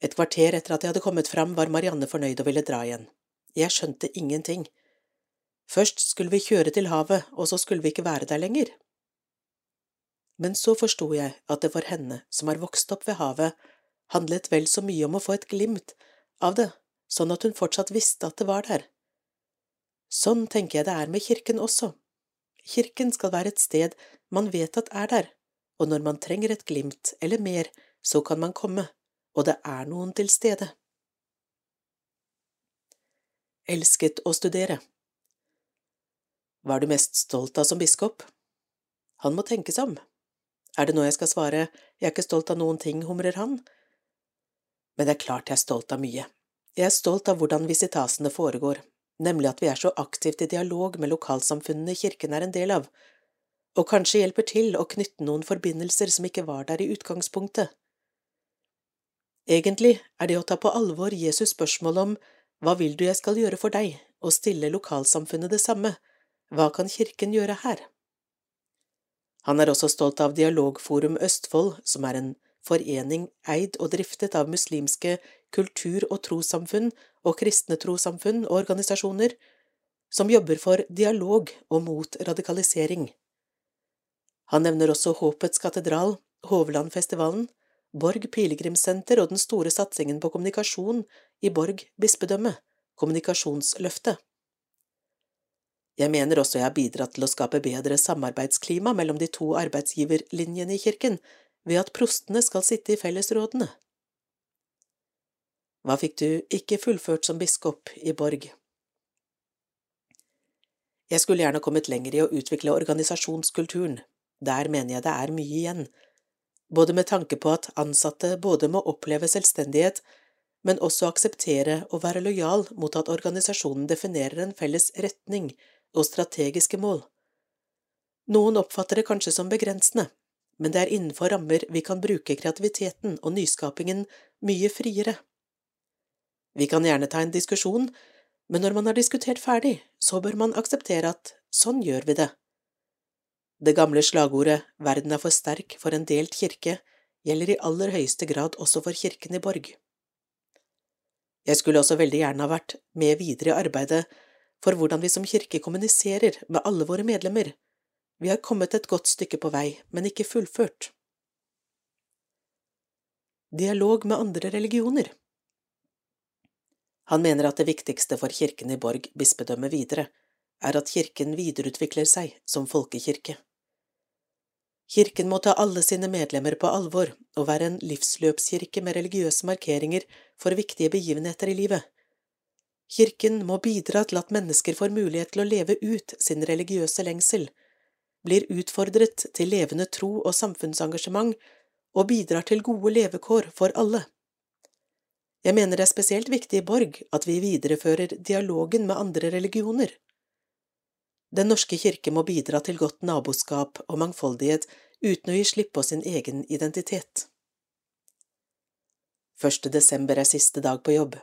Et kvarter etter at de hadde kommet fram, var Marianne fornøyd og ville dra igjen. Jeg skjønte ingenting. Først skulle vi kjøre til havet, og så skulle vi ikke være der lenger. Men så forsto jeg at det for henne, som har vokst opp ved havet, handlet vel så mye om å få et glimt av det, sånn at hun fortsatt visste at det var der. Sånn tenker jeg det er med kirken også. Kirken skal være et sted man vet at er der, og når man trenger et glimt eller mer, så kan man komme, og det er noen til stede. Elsket å studere Hva er du mest stolt av som biskop? Han må tenke seg om. Er det nå jeg skal svare jeg er ikke stolt av noen ting, humrer han. Men det er klart jeg er stolt av mye. Jeg er stolt av hvordan visitasene foregår, nemlig at vi er så aktivt i dialog med lokalsamfunnene kirken er en del av, og kanskje hjelper til å knytte noen forbindelser som ikke var der i utgangspunktet. Egentlig er det å ta på alvor Jesus' spørsmål om hva vil du jeg skal gjøre for deg, og stille lokalsamfunnet det samme, hva kan kirken gjøre her? Han er også stolt av Dialogforum Østfold, som er en forening eid og driftet av muslimske kultur- og trossamfunn og kristne trossamfunn og organisasjoner, som jobber for dialog og mot radikalisering. Han nevner også Håpets katedral, Hovlandfestivalen, Borg pilegrimssenter og den store satsingen på kommunikasjon i Borg bispedømme, Kommunikasjonsløftet. Jeg mener også jeg har bidratt til å skape bedre samarbeidsklima mellom de to arbeidsgiverlinjene i kirken ved at prostene skal sitte i fellesrådene. Hva fikk du ikke fullført som biskop i Borg? Jeg skulle gjerne kommet lenger i å utvikle organisasjonskulturen, der mener jeg det er mye igjen, både med tanke på at ansatte både må oppleve selvstendighet, men også akseptere og være lojal mot at organisasjonen definerer en felles retning og strategiske mål. Noen oppfatter det kanskje som begrensende, men det er innenfor rammer vi kan bruke kreativiteten og nyskapingen mye friere. Vi kan gjerne ta en diskusjon, men når man har diskutert ferdig, så bør man akseptere at sånn gjør vi det. Det gamle slagordet Verden er for sterk for en delt kirke gjelder i aller høyeste grad også for kirken i Borg. Jeg skulle også veldig gjerne ha vært med videre i arbeidet for hvordan vi som kirke kommuniserer med alle våre medlemmer. Vi har kommet et godt stykke på vei, men ikke fullført. Dialog med andre religioner Han mener at det viktigste for kirken i Borg bispedømme videre er at kirken videreutvikler seg som folkekirke. Kirken må ta alle sine medlemmer på alvor og være en livsløpskirke med religiøse markeringer for viktige begivenheter i livet. Kirken må bidra til at mennesker får mulighet til å leve ut sin religiøse lengsel, blir utfordret til levende tro og samfunnsengasjement og bidrar til gode levekår for alle. Jeg mener det er spesielt viktig i Borg at vi viderefører dialogen med andre religioner. Den norske kirke må bidra til godt naboskap og mangfoldighet uten å gi slipp på sin egen identitet. Første desember er siste dag på jobb.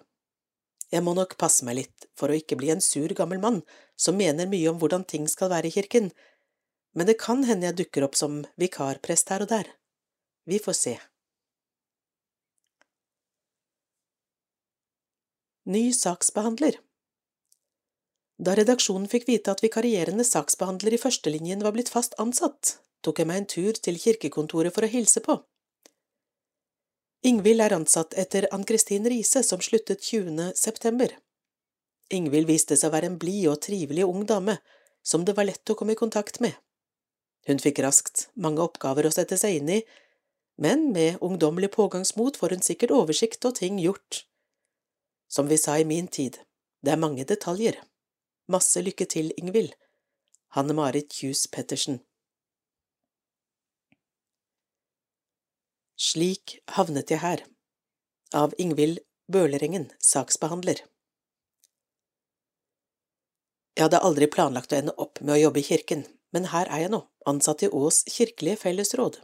Jeg må nok passe meg litt for å ikke bli en sur gammel mann som mener mye om hvordan ting skal være i kirken, men det kan hende jeg dukker opp som vikarprest her og der. Vi får se. Ny saksbehandler Da redaksjonen fikk vite at vikarierende saksbehandler i førstelinjen var blitt fast ansatt, tok jeg meg en tur til kirkekontoret for å hilse på. Ingvild er ansatt etter Ann-Kristin Riise, som sluttet 20. september. Ingvild viste seg å være en blid og trivelig ung dame, som det var lett å komme i kontakt med. Hun fikk raskt mange oppgaver å sette seg inn i, men med ungdommelig pågangsmot får hun sikkert oversikt og ting gjort. Som vi sa i min tid, det er mange detaljer. Masse lykke til, Ingvild. Hanne Marit Kjus Pettersen Slik havnet jeg her. Av Ingvild Bølerengen, saksbehandler. Jeg hadde aldri planlagt å ende opp med å jobbe i kirken, men her er jeg nå, ansatt i Ås kirkelige fellesråd.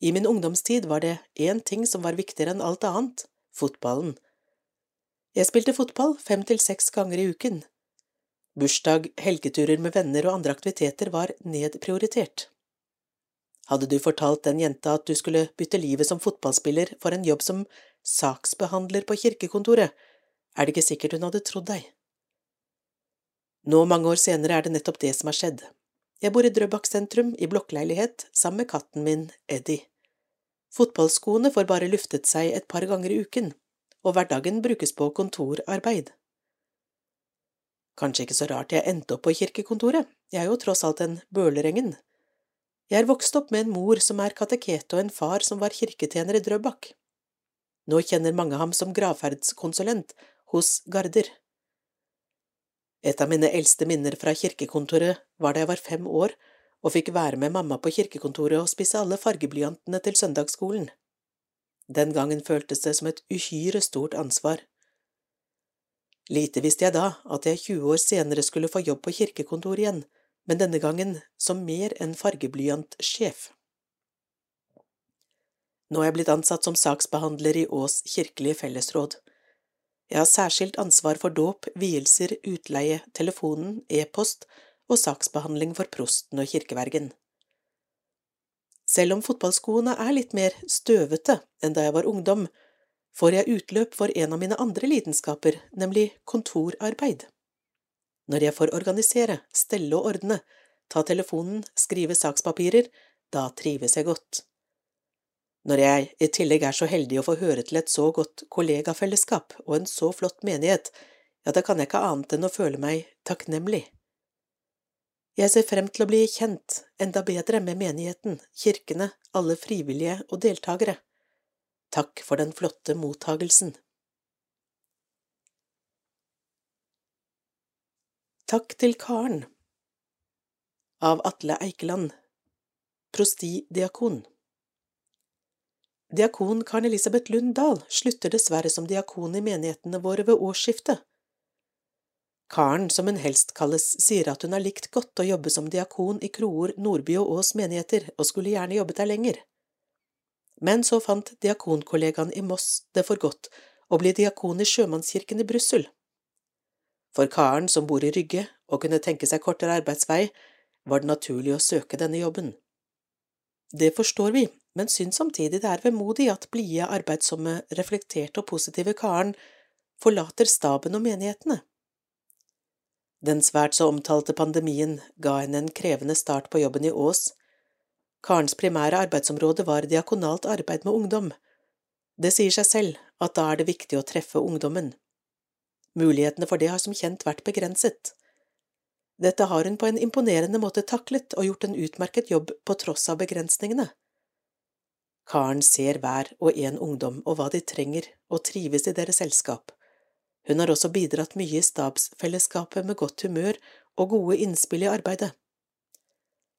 I min ungdomstid var det én ting som var viktigere enn alt annet – fotballen. Jeg spilte fotball fem til seks ganger i uken. Bursdag, helgeturer med venner og andre aktiviteter var nedprioritert. Hadde du fortalt den jenta at du skulle bytte livet som fotballspiller for en jobb som saksbehandler på kirkekontoret, er det ikke sikkert hun hadde trodd deg. Nå, mange år senere, er det nettopp det som har skjedd. Jeg bor i Drøbak sentrum, i blokkleilighet, sammen med katten min, Eddie. Fotballskoene får bare luftet seg et par ganger i uken, og hverdagen brukes på kontorarbeid. Kanskje ikke så rart jeg endte opp på kirkekontoret, jeg er jo tross alt en Bølerengen, jeg er vokst opp med en mor som er kateket og en far som var kirketjener i Drøbak. Nå kjenner mange ham som gravferdskonsulent hos Garder. Et av mine eldste minner fra kirkekontoret var da jeg var fem år og fikk være med mamma på kirkekontoret og spise alle fargeblyantene til søndagsskolen. Den gangen føltes det som et uhyre stort ansvar. Lite visste jeg da at jeg 20 år senere skulle få jobb på kirkekontoret igjen, men denne gangen som mer enn fargeblyantsjef. Nå er jeg blitt ansatt som saksbehandler i Ås kirkelige fellesråd. Jeg har særskilt ansvar for dåp, vielser, utleie, telefonen, e-post og saksbehandling for prosten og kirkevergen. Selv om fotballskoene er litt mer støvete enn da jeg var ungdom, får jeg utløp for en av mine andre lidenskaper, nemlig kontorarbeid. Når jeg får organisere, stelle og ordne, ta telefonen, skrive sakspapirer, da trives jeg godt. Når jeg i tillegg er så heldig å få høre til et så godt kollegafellesskap og en så flott menighet, ja, da kan jeg ikke annet enn å føle meg takknemlig. Jeg ser frem til å bli kjent enda bedre med menigheten, kirkene, alle frivillige og deltakere. Takk for den flotte mottagelsen. Takk til Karen Av Atle Eikeland Prostidiakon Diakon Karen Elisabeth Lund Dahl slutter dessverre som diakon i menighetene våre ved årsskiftet. Karen, som hun helst kalles, sier at hun har likt godt å jobbe som diakon i Kroer, Nordby og Ås menigheter, og skulle gjerne jobbet der lenger. Men så fant diakonkollegaen i Moss det for godt å bli diakon i sjømannskirken i Brussel. For karen som bor i Rygge og kunne tenke seg kortere arbeidsvei, var det naturlig å søke denne jobben. Det forstår vi, men syns samtidig det er vemodig at blide, arbeidsomme, reflekterte og positive karen forlater staben og menighetene. Den svært så omtalte pandemien ga henne en krevende start på jobben i Ås. Karens primære arbeidsområde var diakonalt arbeid med ungdom. Det sier seg selv at da er det viktig å treffe ungdommen. Mulighetene for det har som kjent vært begrenset. Dette har hun på en imponerende måte taklet og gjort en utmerket jobb på tross av begrensningene. Karen ser hver og en ungdom og hva de trenger, og trives i deres selskap. Hun har også bidratt mye i stabsfellesskapet med godt humør og gode innspill i arbeidet.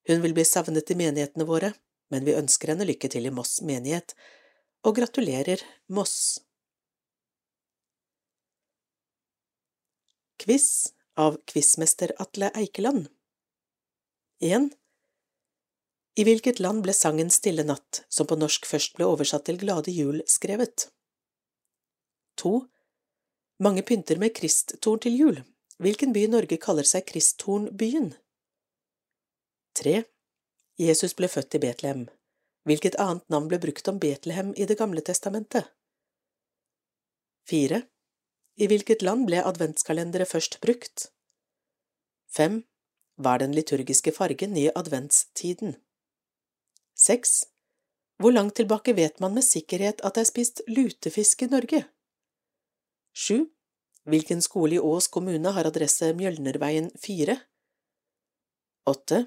Hun vil bli savnet i menighetene våre, men vi ønsker henne lykke til i Moss menighet, og gratulerer Moss. Quiz av quizmester Atle Eikeland 1. I hvilket land ble sangen Stille natt, som på norsk først ble oversatt til Glade jul, skrevet? 2. Mange pynter med kristtorn til jul. Hvilken by i Norge kaller seg Kristtornbyen? 3. Jesus ble født i Betlehem. Hvilket annet navn ble brukt om Betlehem i Det gamle testamentet? 4. I hvilket land ble adventskalendere først brukt? 5. Hva er den liturgiske fargen i adventstiden? 6. Hvor langt tilbake vet man med sikkerhet at det er spist lutefisk i Norge? Sju. Hvilken skole i Ås kommune har adresse Mjølnerveien 4? 8.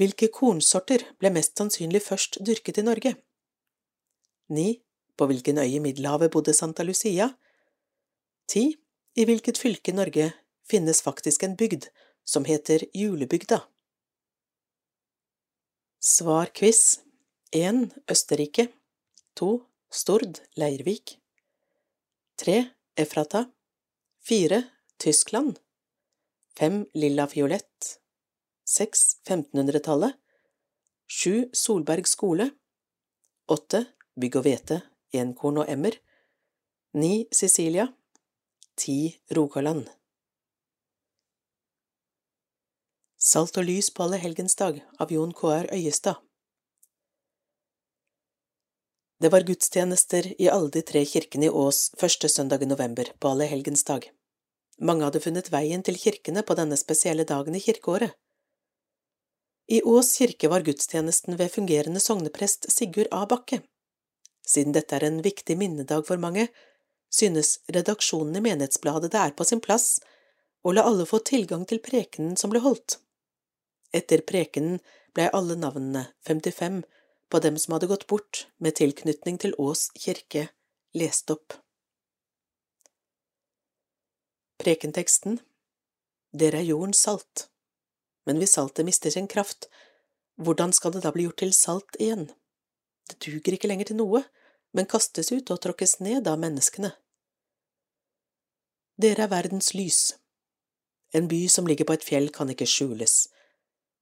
Hvilke kornsorter ble mest sannsynlig først dyrket i Norge? 9. På hvilken øy i Middelhavet bodde Santa Lucia? 10. I hvilket fylke i Norge finnes faktisk en bygd som heter Julebygda? Svar-quiz 1. Østerrike 2. Stord, Leirvik 3. Efrata 4. Tyskland 5. Lilla fiolett 6. 1500-tallet 7. Solberg skole 8. Bygg og hvete, enkorn og emmer 9. Sicilia 10. Rogaland Salt og lys på allehelgensdag av Jon K.R. Øyestad Det var gudstjenester i alle de tre kirkene i Ås første søndag i november, på allehelgensdag. Mange hadde funnet veien til kirkene på denne spesielle dagen i kirkeåret. I Ås kirke var gudstjenesten ved fungerende sogneprest Sigurd A. Bakke. Siden dette er en viktig minnedag for mange, synes redaksjonen i Menighetsbladet det er på sin plass å la alle få tilgang til prekenen som ble holdt. Etter prekenen ble alle navnene, 55, på dem som hadde gått bort med tilknytning til Ås kirke, lest opp. Prekenteksten Dere er jordens salt, men hvis saltet mister sin kraft, hvordan skal det da bli gjort til salt igjen? Det duger ikke lenger til noe, men kastes ut og tråkkes ned av menneskene. Dere er verdens lys. En by som ligger på et fjell kan ikke skjules,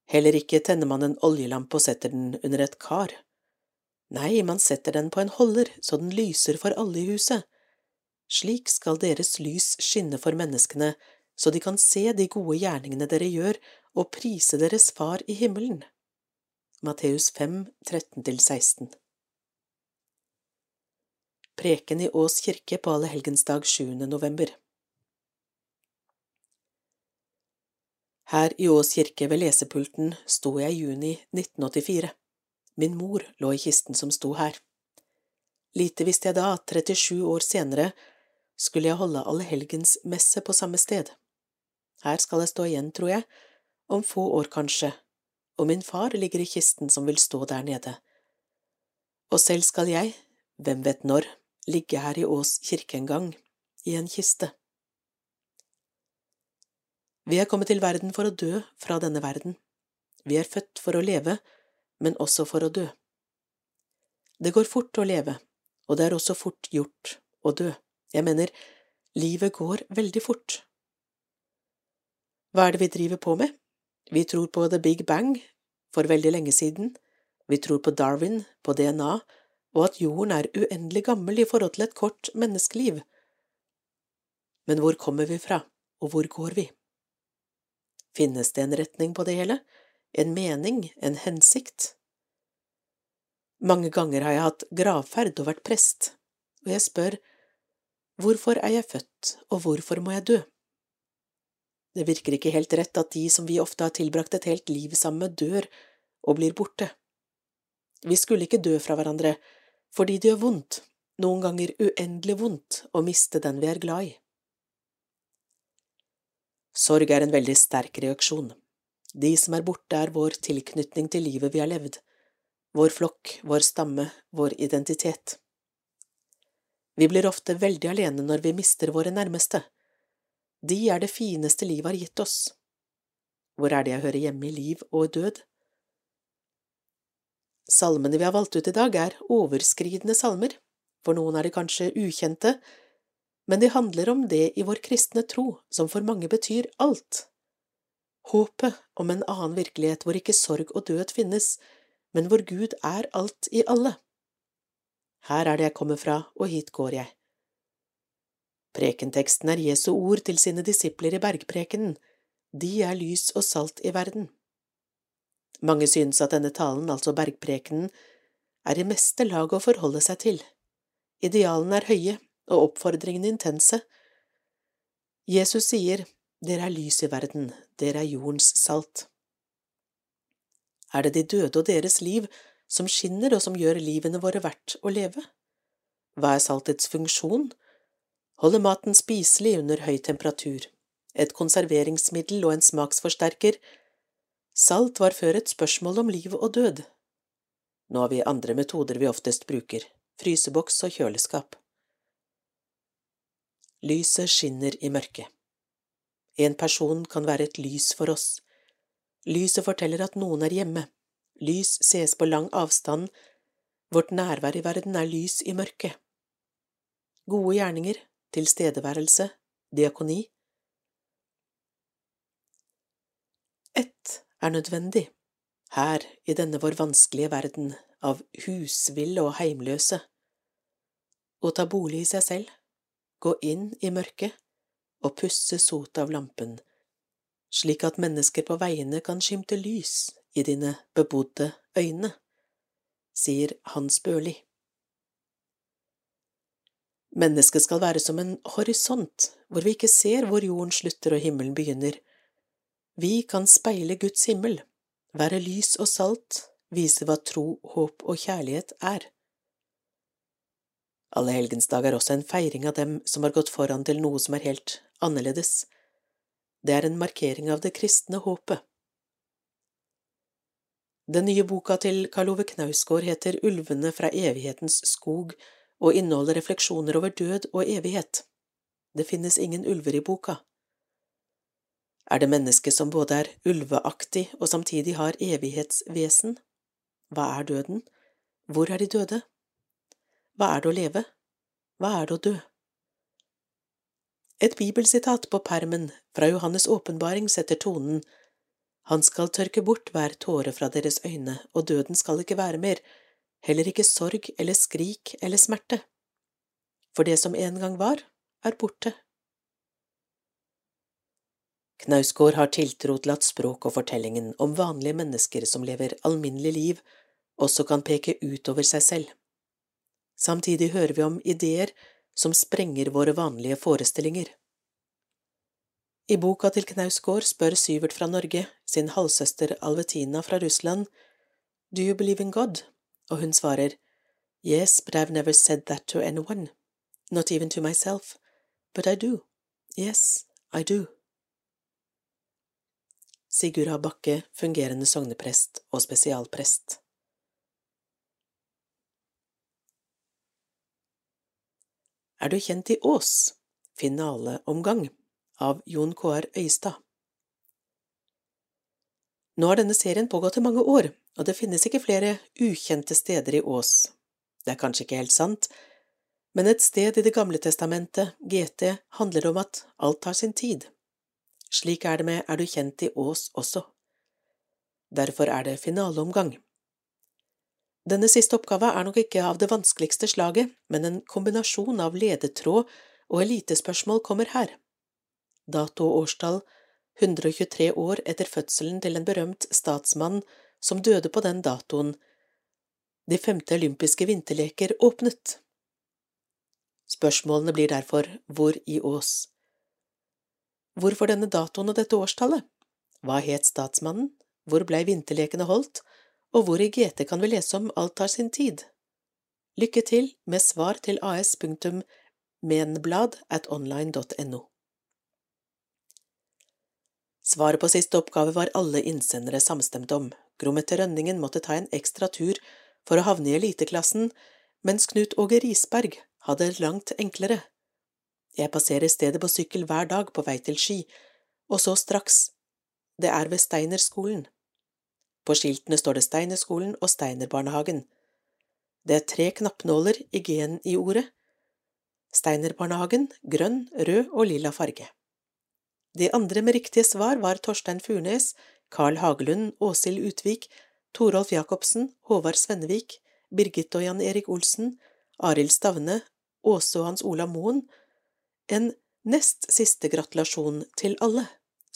Heller ikke tenner man en oljelampe og setter den under et kar. Nei, man setter den på en holder så den lyser for alle i huset. Slik skal deres lys skinne for menneskene, så de kan se de gode gjerningene dere gjør, og prise deres Far i himmelen. Matteus 5, 13–16 Preken i Ås kirke på Allehelgensdag 7. november Her i Ås kirke ved lesepulten sto jeg i juni 1984. Min mor lå i kisten som sto her. Lite visste jeg da at 37 år senere skulle jeg holde allehelgensmesse på samme sted. Her skal jeg stå igjen, tror jeg, om få år kanskje, og min far ligger i kisten som vil stå der nede. Og selv skal jeg, hvem vet når, ligge her i Ås kirke en gang, i en kiste. Vi er kommet til verden for å dø fra denne verden. Vi er født for å leve, men også for å dø. Det går fort å leve, og det er også fort gjort å dø. Jeg mener, livet går veldig fort. Hva er det vi driver på med? Vi tror på the big bang, for veldig lenge siden, vi tror på Darwin, på DNA, og at jorden er uendelig gammel i forhold til et kort menneskeliv. Men hvor kommer vi fra, og hvor går vi? Finnes det en retning på det hele, en mening, en hensikt? Mange ganger har jeg hatt gravferd og vært prest, og jeg spør, hvorfor er jeg født, og hvorfor må jeg dø? Det virker ikke helt rett at de som vi ofte har tilbrakt et helt liv sammen med, dør og blir borte. Vi skulle ikke dø fra hverandre fordi det gjør vondt, noen ganger uendelig vondt, å miste den vi er glad i. Sorg er en veldig sterk reaksjon. De som er borte, er vår tilknytning til livet vi har levd, vår flokk, vår stamme, vår identitet. Vi blir ofte veldig alene når vi mister våre nærmeste. De er det fineste livet har gitt oss. Hvor er det jeg hører hjemme i liv og død? Salmene vi har valgt ut i dag, er overskridende salmer. For noen er de kanskje ukjente, men det handler om det i vår kristne tro som for mange betyr alt. Håpet om en annen virkelighet hvor ikke sorg og død finnes, men hvor Gud er alt i alle. Her er det jeg kommer fra, og hit går jeg. Prekenteksten er Jesu ord til sine disipler i bergprekenen, de er lys og salt i verden. Mange synes at denne talen, altså bergprekenen, er i meste lag å forholde seg til. Idealene er høye, og oppfordringene intense. Jesus sier, Dere er lys i verden, dere er jordens salt. Er det de døde og deres liv som skinner og som gjør livene våre verdt å leve? Hva er saltets funksjon? Holde maten spiselig under høy temperatur, et konserveringsmiddel og en smaksforsterker. Salt var før et spørsmål om liv og død. Nå har vi andre metoder vi oftest bruker, fryseboks og kjøleskap. Lyset skinner i mørket. En person kan være et lys for oss. Lyset forteller at noen er hjemme. Lys ses på lang avstand. Vårt nærvær i verden er lys i mørket. Gode gjerninger, tilstedeværelse, diakoni. Ett er nødvendig, her i denne vår vanskelige verden av husville og heimløse. Å ta bolig i seg selv, gå inn i mørket og pusse sotet av lampen, slik at mennesker på veiene kan skimte lys i dine bebodde øyne, sier Hans Børli. Mennesket skal være som en horisont hvor vi ikke ser hvor jorden slutter og himmelen begynner. Vi kan speile Guds himmel, være lys og salt, vise hva tro, håp og kjærlighet er. Allehelgensdag er også en feiring av dem som har gått foran til noe som er helt annerledes. Det er en markering av det kristne håpet. Den nye boka til Karl Ove Knausgård heter Ulvene fra evighetens skog og inneholder refleksjoner over død og evighet. Det finnes ingen ulver i boka. Er det mennesket som både er ulveaktig og samtidig har evighetsvesen? Hva er døden? Hvor er de døde? Hva er det å leve? Hva er det å dø? Et bibelsitat på permen fra Johannes' åpenbaring setter tonen. Han skal tørke bort hver tåre fra deres øyne, og døden skal ikke være mer, heller ikke sorg eller skrik eller smerte. For det som en gang var, er borte. Knausgård har tiltro til at språk og fortellingen om vanlige mennesker som lever alminnelig liv, også kan peke utover seg selv. Samtidig hører vi om ideer som sprenger våre vanlige forestillinger. I boka til Knausgård spør Syvert fra Norge sin halvsøster Alvetina fra Russland Do you believe in God? og hun svarer Yes, but I've never said that to anyone, not even to myself, but I do. Yes, I do. Sigurd A. Bakke, fungerende sogneprest og spesialprest. Er du kjent i Ås? Finaleomgang av Jon K.R. Øystad. Nå har denne serien pågått i mange år, og det finnes ikke flere ukjente steder i Ås. Det er kanskje ikke helt sant, men et sted i Det gamle testamentet, GT, handler om at alt tar sin tid. Slik er det med Er du kjent i Ås også. Derfor er det finaleomgang. Denne siste oppgava er nok ikke av det vanskeligste slaget, men en kombinasjon av ledetråd og elitespørsmål kommer her. Dato og årstall 123 år etter fødselen til en berømt statsmann som døde på den datoen. De femte olympiske vinterleker åpnet. Spørsmålene blir derfor hvor i Ås? Hvorfor denne datoen og dette årstallet? Hva het statsmannen? Hvor blei vinterlekene holdt? Og hvor i GT kan vi lese om Alt tar sin tid. Lykke til med svar til as.menblad.online.no. Svaret på siste oppgave var alle innsendere samstemte om. Gromette Rønningen måtte ta en ekstra tur for å havne i eliteklassen, mens Knut Åge Risberg hadde det langt enklere. Jeg passerer stedet på sykkel hver dag på vei til Ski, og så straks. Det er ved Steinerskolen. På skiltene står det Steinerskolen og Steinerbarnehagen. Det er tre knappnåler i G-en i ordet. Steinerbarnehagen, grønn, rød og lilla farge. De andre med riktige svar var Torstein Furnes, Carl Hagelund, Åshild Utvik, Torolf Jacobsen, Håvard Svennevik, Birgitte og Jan Erik Olsen, Arild Stavne, Åse og Hans Olav Moen. En nest siste gratulasjon til alle?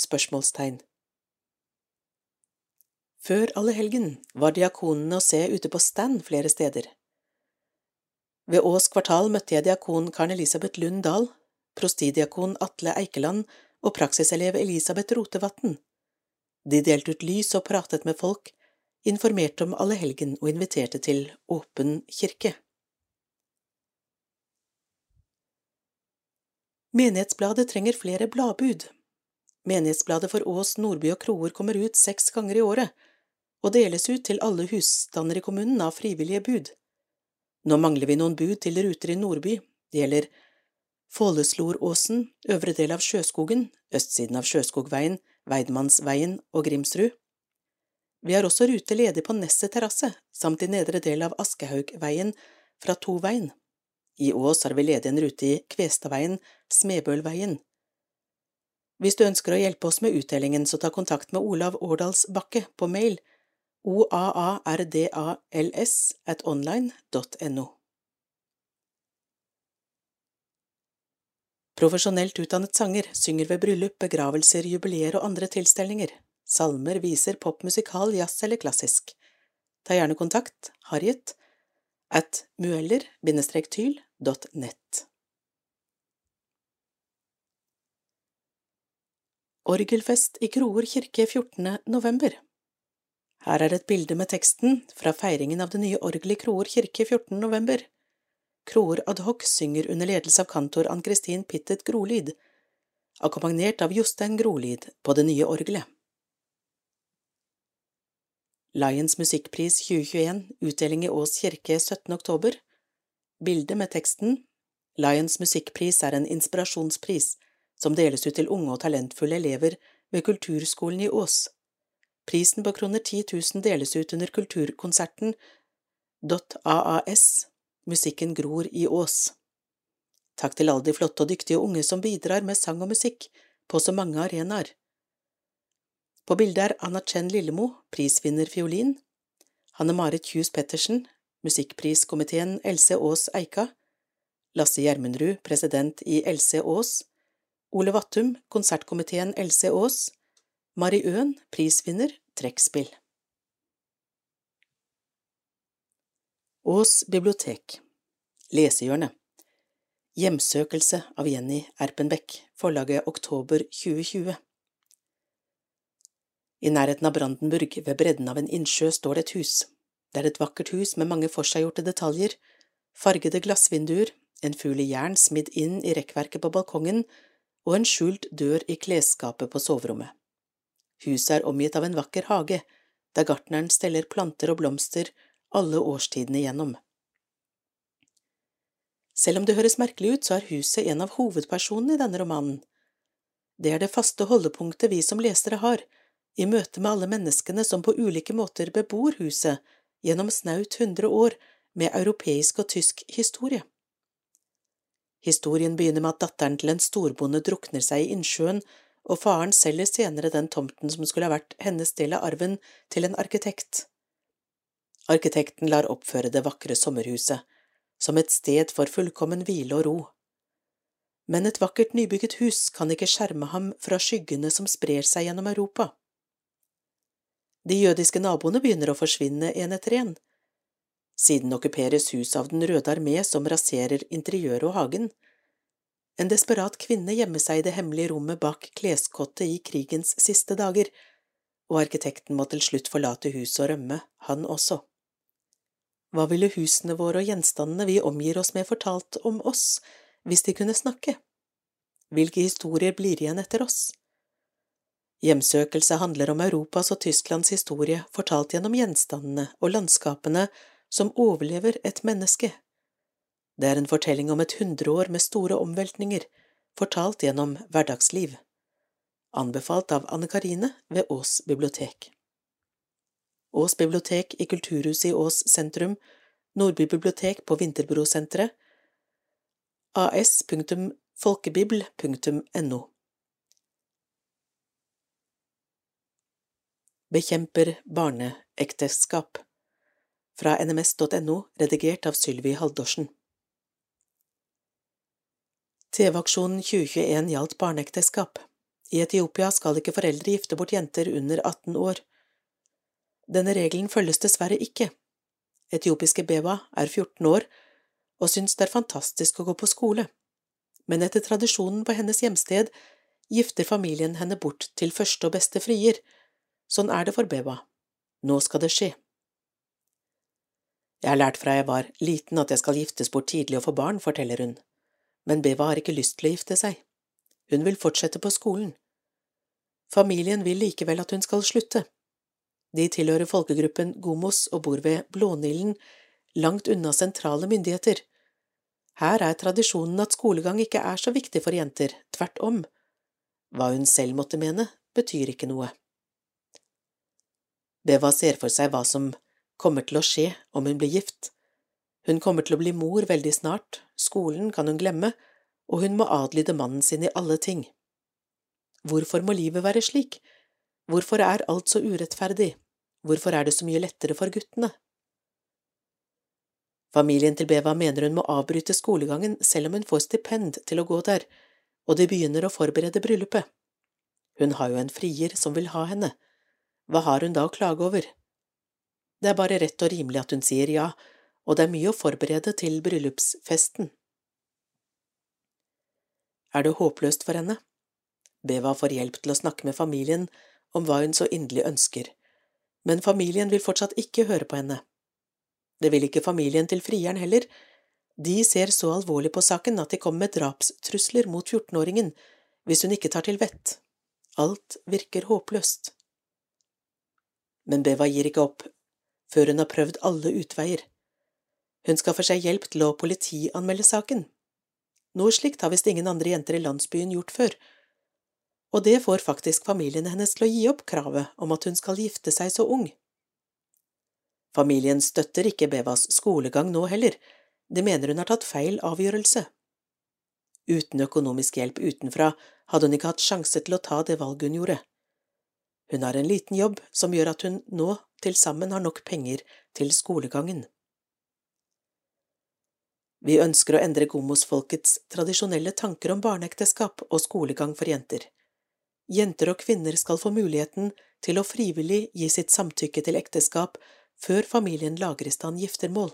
spørsmålstegn. Før allehelgen var diakonene å se ute på stand flere steder. Ved Ås kvartal møtte jeg diakon Karen Elisabeth Lund Dahl, prostidiakon Atle Eikeland og praksiselev Elisabeth Rotevatn, De delte ut lys og pratet med folk, informerte om allehelgen og inviterte til åpen kirke. Menighetsbladet trenger flere bladbud. Menighetsbladet for Ås, Nordby og Kroer kommer ut seks ganger i året, og deles ut til alle husstander i kommunen av frivillige bud. Nå mangler vi noen bud til ruter i Nordby, det gjelder Fålesloråsen, øvre del av Sjøskogen, østsiden av Sjøskogveien, Veidmannsveien og Grimsrud. Vi har også rute ledig på Nesset terrasse, samt i nedre del av Askehaugveien fra Toveien. I Ås har vi ledig en rute i Kvestadveien, Smebølveien. Hvis du ønsker å hjelpe oss med utdelingen, så ta kontakt med Olav Årdals Bakke på mail oaardals at online.no. Profesjonelt utdannet sanger synger ved bryllup, begravelser, jubileer og andre tilstelninger. Salmer, viser, pop, musikal, jazz eller klassisk. Ta gjerne kontakt, Harriet, at mueller-tyl.nett. Orgelfest i Kroer kirke 14. november Her er et bilde med teksten fra feiringen av det nye orgelet i Kroer kirke 14. november. Kroer adhoc synger under ledelse av kantor Ann-Kristin Pittet Grolyd, akkompagnert av Jostein Grolyd på det nye orgelet. Lions musikkpris 2021, utdeling i Ås kirke 17. oktober. Bilde med teksten Lions musikkpris er en inspirasjonspris som deles ut til unge og talentfulle elever ved Kulturskolen i Ås. Prisen på kroner 10 000 deles ut under kulturkonserten .aas Musikken gror i Ås. Takk til alle de flotte og dyktige unge som bidrar med sang og musikk på så mange arenaer. På bildet er Anna Chen Lillemo, prisvinner fiolin, Hanne Marit Kjus Pettersen, musikkpriskomiteen Else Aas Eika, Lasse Gjermundrud, president i Else Aas, Ole Vattum, konsertkomiteen Else Aas, Mari Øen, prisvinner, trekkspill. Ås bibliotek Lesehjørnet Hjemsøkelse av Jenny Erpenbeck, forlaget oktober 2020 i nærheten av Brandenburg, ved bredden av en innsjø, står det et hus. Det er et vakkert hus med mange forseggjorte detaljer, fargede glassvinduer, en fugl i jern smidd inn i rekkverket på balkongen og en skjult dør i klesskapet på soverommet. Huset er omgitt av en vakker hage, der gartneren steller planter og blomster alle årstidene igjennom. Selv om det høres merkelig ut, så er huset en av hovedpersonene i denne romanen. Det er det faste holdepunktet vi som lesere har, i møte med alle menneskene som på ulike måter bebor huset gjennom snaut hundre år med europeisk og tysk historie. Historien begynner med at datteren til en storbonde drukner seg i innsjøen, og faren selger senere den tomten som skulle ha vært hennes del av arven, til en arkitekt. Arkitekten lar oppføre det vakre sommerhuset, som et sted for fullkommen hvile og ro. Men et vakkert nybygget hus kan ikke skjerme ham fra skyggene som sprer seg gjennom Europa. De jødiske naboene begynner å forsvinne en etter en. Siden okkuperes huset av Den røde armé som raserer interiøret og hagen. En desperat kvinne gjemmer seg i det hemmelige rommet bak kleskottet i krigens siste dager, og arkitekten må til slutt forlate huset og rømme, han også. Hva ville husene våre og gjenstandene vi omgir oss med fortalt om oss, hvis de kunne snakke? Hvilke historier blir igjen etter oss? Hjemsøkelse handler om Europas og Tysklands historie fortalt gjennom gjenstandene og landskapene som overlever et menneske. Det er en fortelling om et hundreår med store omveltninger, fortalt gjennom hverdagsliv. Anbefalt av Anne Karine ved Ås bibliotek. Ås bibliotek i Kulturhuset i Ås sentrum, Nordby bibliotek på Vinterbrosenteret, as.folkebibel.no bekjemper barneekteskap. Fra nms.no, redigert av Sylvi Haldorsen. TV-aksjonen 2021 gjaldt barneekteskap. I Etiopia skal ikke foreldre gifte bort jenter under 18 år. Denne regelen følges dessverre ikke. Etiopiske Beba er 14 år og syns det er fantastisk å gå på skole, men etter tradisjonen på hennes hjemsted gifter familien henne bort til første og beste frier, Sånn er det for Beba. Nå skal det skje. Jeg har lært fra jeg var liten at jeg skal giftes bort tidlig og få barn, forteller hun, men Beva har ikke lyst til å gifte seg. Hun vil fortsette på skolen. Familien vil likevel at hun skal slutte. De tilhører folkegruppen Gomos og bor ved Blånilen, langt unna sentrale myndigheter. Her er tradisjonen at skolegang ikke er så viktig for jenter, tvert om. Hva hun selv måtte mene, betyr ikke noe. Beva ser for seg hva som kommer til å skje om hun blir gift. Hun kommer til å bli mor veldig snart, skolen kan hun glemme, og hun må adlyde mannen sin i alle ting. Hvorfor må livet være slik? Hvorfor er alt så urettferdig? Hvorfor er det så mye lettere for guttene? Familien til Beva mener hun må avbryte skolegangen selv om hun får stipend til å gå der, og de begynner å forberede bryllupet. Hun har jo en frier som vil ha henne. Hva har hun da å klage over? Det er bare rett og rimelig at hun sier ja, og det er mye å forberede til bryllupsfesten. Er det håpløst for henne? Beva får hjelp til å snakke med familien om hva hun så inderlig ønsker, men familien vil fortsatt ikke høre på henne. Det vil ikke familien til frieren heller. De ser så alvorlig på saken at de kommer med drapstrusler mot 14-åringen hvis hun ikke tar til vett. Alt virker håpløst. Men Beva gir ikke opp før hun har prøvd alle utveier. Hun skaffer seg hjelp til å politianmelde saken. Noe slikt har visst ingen andre jenter i landsbyen gjort før, og det får faktisk familien hennes til å gi opp kravet om at hun skal gifte seg så ung. Familien støtter ikke Bevas skolegang nå heller, de mener hun har tatt feil avgjørelse. Uten økonomisk hjelp utenfra hadde hun ikke hatt sjanse til å ta det valget hun gjorde. Hun har en liten jobb som gjør at hun nå til sammen har nok penger til skolegangen. Vi ønsker å endre gomosfolkets tradisjonelle tanker om barneekteskap og skolegang for jenter. Jenter og kvinner skal få muligheten til å frivillig gi sitt samtykke til ekteskap før familien lager i stand giftermål.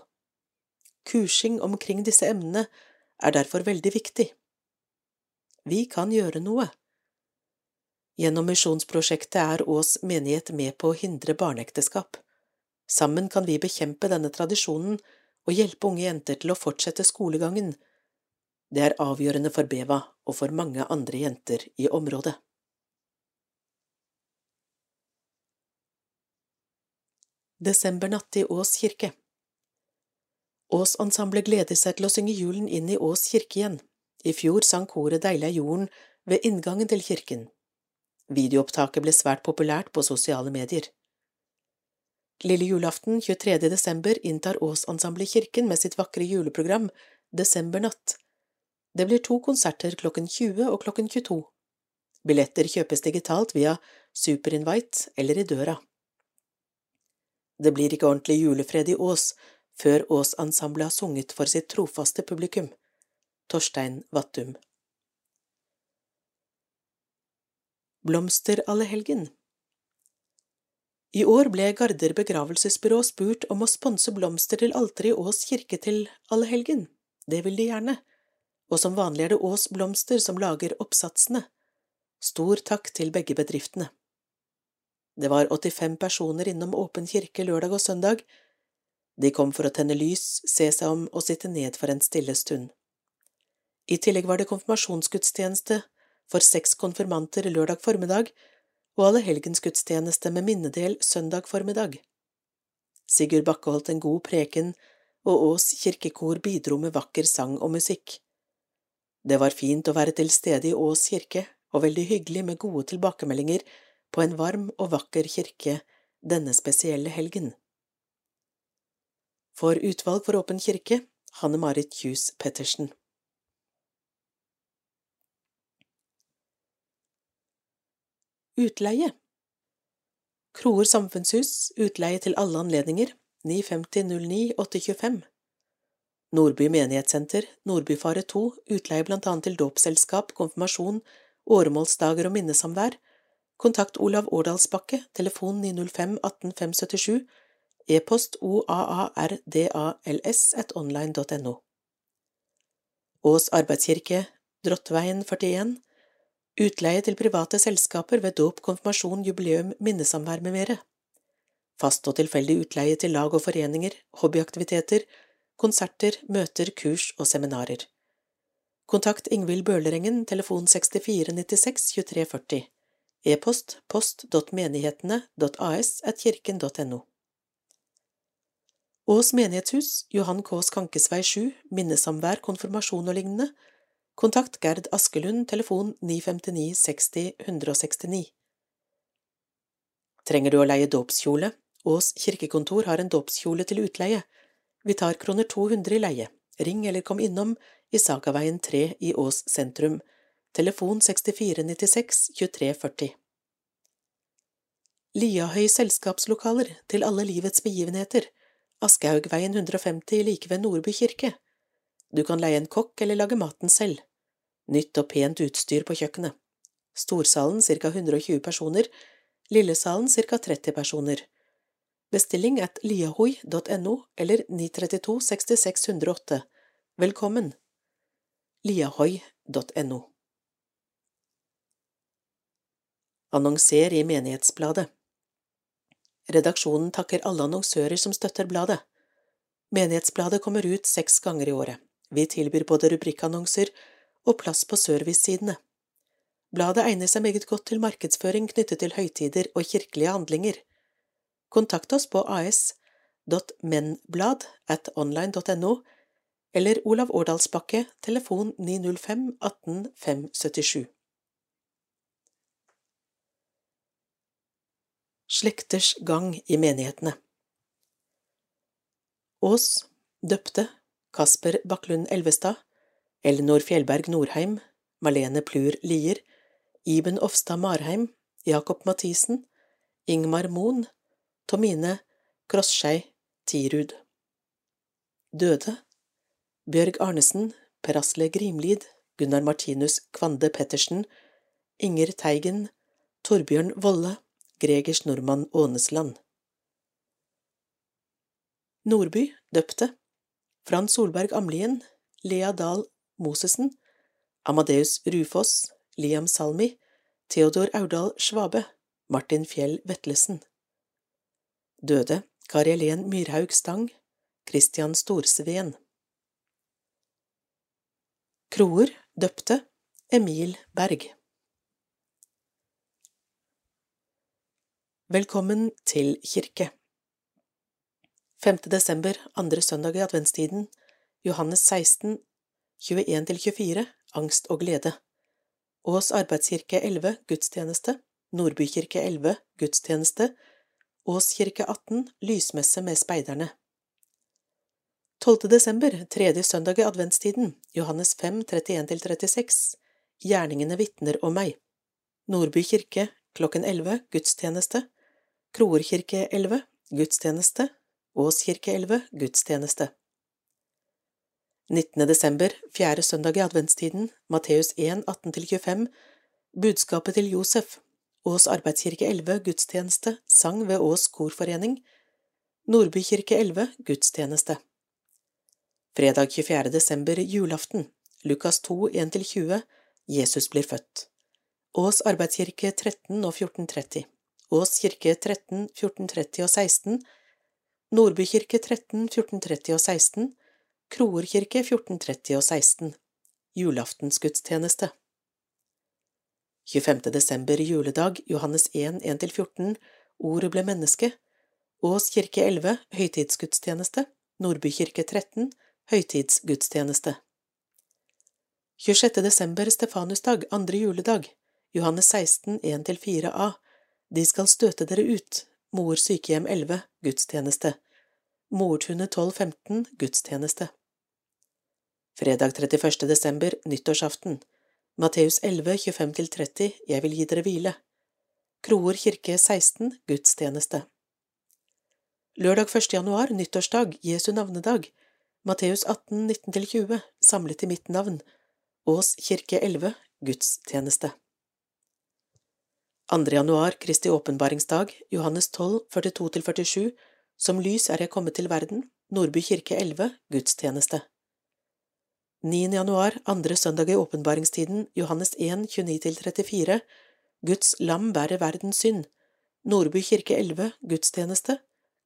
Kursing omkring disse emnene er derfor veldig viktig. Vi kan gjøre noe. Gjennom misjonsprosjektet er Ås menighet med på å hindre barneekteskap. Sammen kan vi bekjempe denne tradisjonen og hjelpe unge jenter til å fortsette skolegangen. Det er avgjørende for Beva og for mange andre jenter i området. Desembernatt i Ås kirke Ås-ensemblet gleder seg til å synge julen inn i Ås kirke igjen. I fjor sang koret Deilig er jorden ved inngangen til kirken. Videoopptaket ble svært populært på sosiale medier. Lille julaften 23. desember inntar Ås-ensemblet kirken med sitt vakre juleprogram Desembernatt. Det blir to konserter klokken 20 og klokken 22. Billetter kjøpes digitalt via Superinvite eller i døra. Det blir ikke ordentlig julefred i Ås før Ås-ensemblet har sunget for sitt trofaste publikum. Torstein Vattum Blomsterallehelgen I år ble Garder begravelsesbyrå spurt om å sponse blomster til alteret i Ås kirke til allehelgen. Det vil de gjerne, og som vanlig er det Ås Blomster som lager oppsatsene. Stor takk til begge bedriftene. Det var 85 personer innom Åpen kirke lørdag og søndag. De kom for å tenne lys, se seg om og sitte ned for en stille stund. I tillegg var det konfirmasjonsgudstjeneste for seks konfirmanter lørdag formiddag og allehelgensgudstjeneste med minnedel søndag formiddag. Sigurd Bakke holdt en god preken, og Ås kirkekor bidro med vakker sang og musikk. Det var fint å være til stede i Ås kirke, og veldig hyggelig med gode tilbakemeldinger på en varm og vakker kirke denne spesielle helgen. For Utvalg for åpen kirke, Hanne Marit Kjus Pettersen. Utleie. Kroer samfunnshus, utleie til alle anledninger, 95009 825 Nordby menighetssenter, Nordbyfare 2, utleie blant annet til dåpsselskap, konfirmasjon, åremålsdager og minnesamvær, Kontakt Olav Årdalsbakke, telefon 905 18 577, e-post oaardals. Ås arbeidskirke, Drottveien 41, Utleie til private selskaper ved dåp, konfirmasjon, jubileum, minnesamvær med mere. Fast og tilfeldig utleie til lag og foreninger, hobbyaktiviteter, konserter, møter, kurs og seminarer. Kontakt Ingvild Bølerengen, telefon 64 96 23 40. E-post post.menighetene.as at kirken.no. Ås menighetshus, Johan K. Skankesvei 7, minnesamvær, konfirmasjon og lignende. Kontakt Gerd Askelund, telefon 959 60 169. Trenger du å leie dåpskjole? Ås kirkekontor har en dåpskjole til utleie. Vi tar kroner 200 i leie. Ring eller kom innom i Sagaveien 3 i Ås sentrum. Telefon 6496 2340. Liahøy selskapslokaler til alle livets begivenheter. Aschehougveien 150 like ved Nordby kirke. Du kan leie en kokk eller lage maten selv. Nytt og pent utstyr på kjøkkenet. Storsalen ca 120 personer, Lillesalen ca 30 personer. Bestilling at liahoi.no eller 932 66 108. Velkommen! liahoi.no Annonser i Menighetsbladet Redaksjonen takker alle annonsører som støtter bladet. Menighetsbladet kommer ut seks ganger i året. Vi tilbyr både rubrikkannonser og plass på servicesidene. Bladet egner seg meget godt til markedsføring knyttet til høytider og kirkelige handlinger. Kontakt oss på as.menblad at online.no eller Olav Årdalsbakke, telefon 905 18 577. Slekters gang i menighetene Ås, døpte, Kasper Baklund Elvestad, Ellinor Fjellberg Norheim, Malene Plur Lier, Iben Ofstad Marheim, Jakob Mathisen, Ingmar Moen, Tomine Krossskei Tirud. Døde Bjørg Arnesen, Per Asle Grimlid, Gunnar Martinus Kvande Pettersen, Inger Teigen, Torbjørn Volle, Gregers Nordmann Ånesland. Nordby, døpte, Frans Solberg Amlien, Lea Dahl Mosesen, Amadeus Rufoss, Liam Salmi, Theodor Aurdal Svabe, Martin Fjell Vetlesen. Døde Kari Helen Myrhaug Stang, Christian Storsveen. Kroer, døpte, Emil Berg. Velkommen til kirke. 5. desember, andre søndag i adventstiden, Johannes 16, 21–24, Angst og glede. Ås arbeidskirke 11, gudstjeneste. Nordbykirke 11, gudstjeneste. Ås kirke 18, lysmesse med speiderne. 12. desember, tredje søndag i adventstiden, Johannes 5, 31–36, Gjerningene vitner om meg. Nordby kirke klokken 11, gudstjeneste. Kroerkirke 11, gudstjeneste, Ås kirke 11, gudstjeneste. 19. desember, fjerde søndag i adventstiden, Matteus 1, 18–25, Budskapet til Josef, Ås arbeidskirke 11, gudstjeneste, sang ved Ås korforening, Nordby kirke 11, gudstjeneste. Fredag 24. desember, julaften, Lukas 2, 1–20, Jesus blir født. Ås arbeidskirke 13 og 1430. Ås kirke 13, 1430 og 16, Nordby kirke 13, 1430 og 16, Kroer kirke 1430 og 16, julaftensgudstjeneste. 25. desember juledag, Johannes 1, 1–14, Ordet ble menneske, Ås kirke 11, høytidsgudstjeneste, Nordby kirke 13, høytidsgudstjeneste. 26. desember, Stefanusdag, andre juledag, Johannes 16, 1–4a, de skal støte dere ut, Mor sykehjem 11, gudstjeneste, Mortunet 1215, gudstjeneste. Fredag 31. desember, nyttårsaften, Matteus 11, 25–30, Jeg vil gi dere hvile. Kroer kirke 16, gudstjeneste. Lørdag 1. januar, nyttårsdag, Jesu navnedag, Matteus 18, 19–20, samlet i mitt navn, Ås kirke 11, gudstjeneste. 2. januar, Kristi åpenbaringsdag, Johannes 12, 42–47, Som lys er jeg kommet til verden, Nordby kirke 11, gudstjeneste. 9. januar, andre søndag i åpenbaringstiden, Johannes 1, 29–34, Guds lam bærer verdens synd, Nordby kirke 11, gudstjeneste,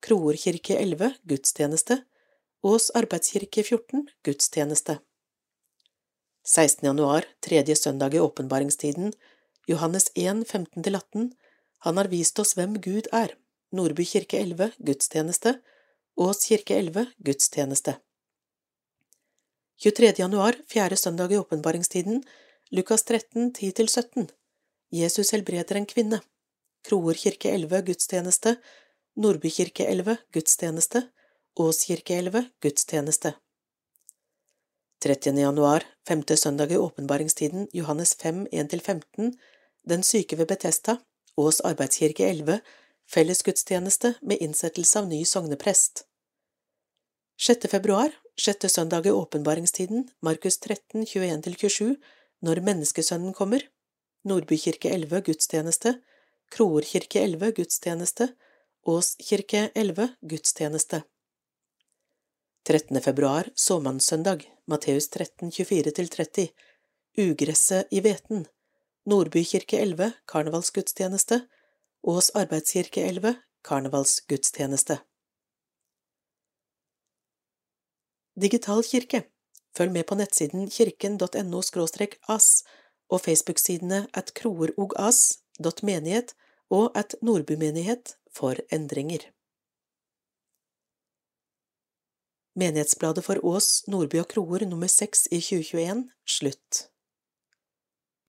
Kroer kirke 11, gudstjeneste, Ås arbeidskirke 14, gudstjeneste. 16. januar, tredje søndag i åpenbaringstiden, Johannes 1, 15–18, Han har vist oss hvem Gud er, Nordby kirke 11, gudstjeneste, Ås kirke 11, gudstjeneste. 23. januar, fjerde søndag i åpenbaringstiden, Lukas 13, 10–17, Jesus helbreder en kvinne, Kroer kirke 11, gudstjeneste, Nordby kirke 11, gudstjeneste, Ås kirke 11, gudstjeneste. 30. januar, femte søndag i åpenbaringstiden, Johannes 5, 1–15, Den syke ved Betesta, Ås arbeidskirke 11, fellesgudstjeneste med innsettelse av ny sogneprest. 6. februar, sjette søndag i åpenbaringstiden, Markus 13, 21–27, Når menneskesønnen kommer, Nordbykirke 11, gudstjeneste, Kroerkirke 11, gudstjeneste, Ås kirke 11, gudstjeneste. 13. februar, såmannssøndag, Matteus 13, 24–30, Ugresset i hveten, Nordbykirke 11, karnevalsgudstjeneste, Ås arbeidskirke 11, karnevalsgudstjeneste. Digital kirke Følg med på nettsiden kirken.no as og Facebook-sidene at kroerogas.menighet og at Nordbymenighet for endringer. Menighetsbladet for Ås, Nordby og Kroer nummer 6 i 2021 slutt.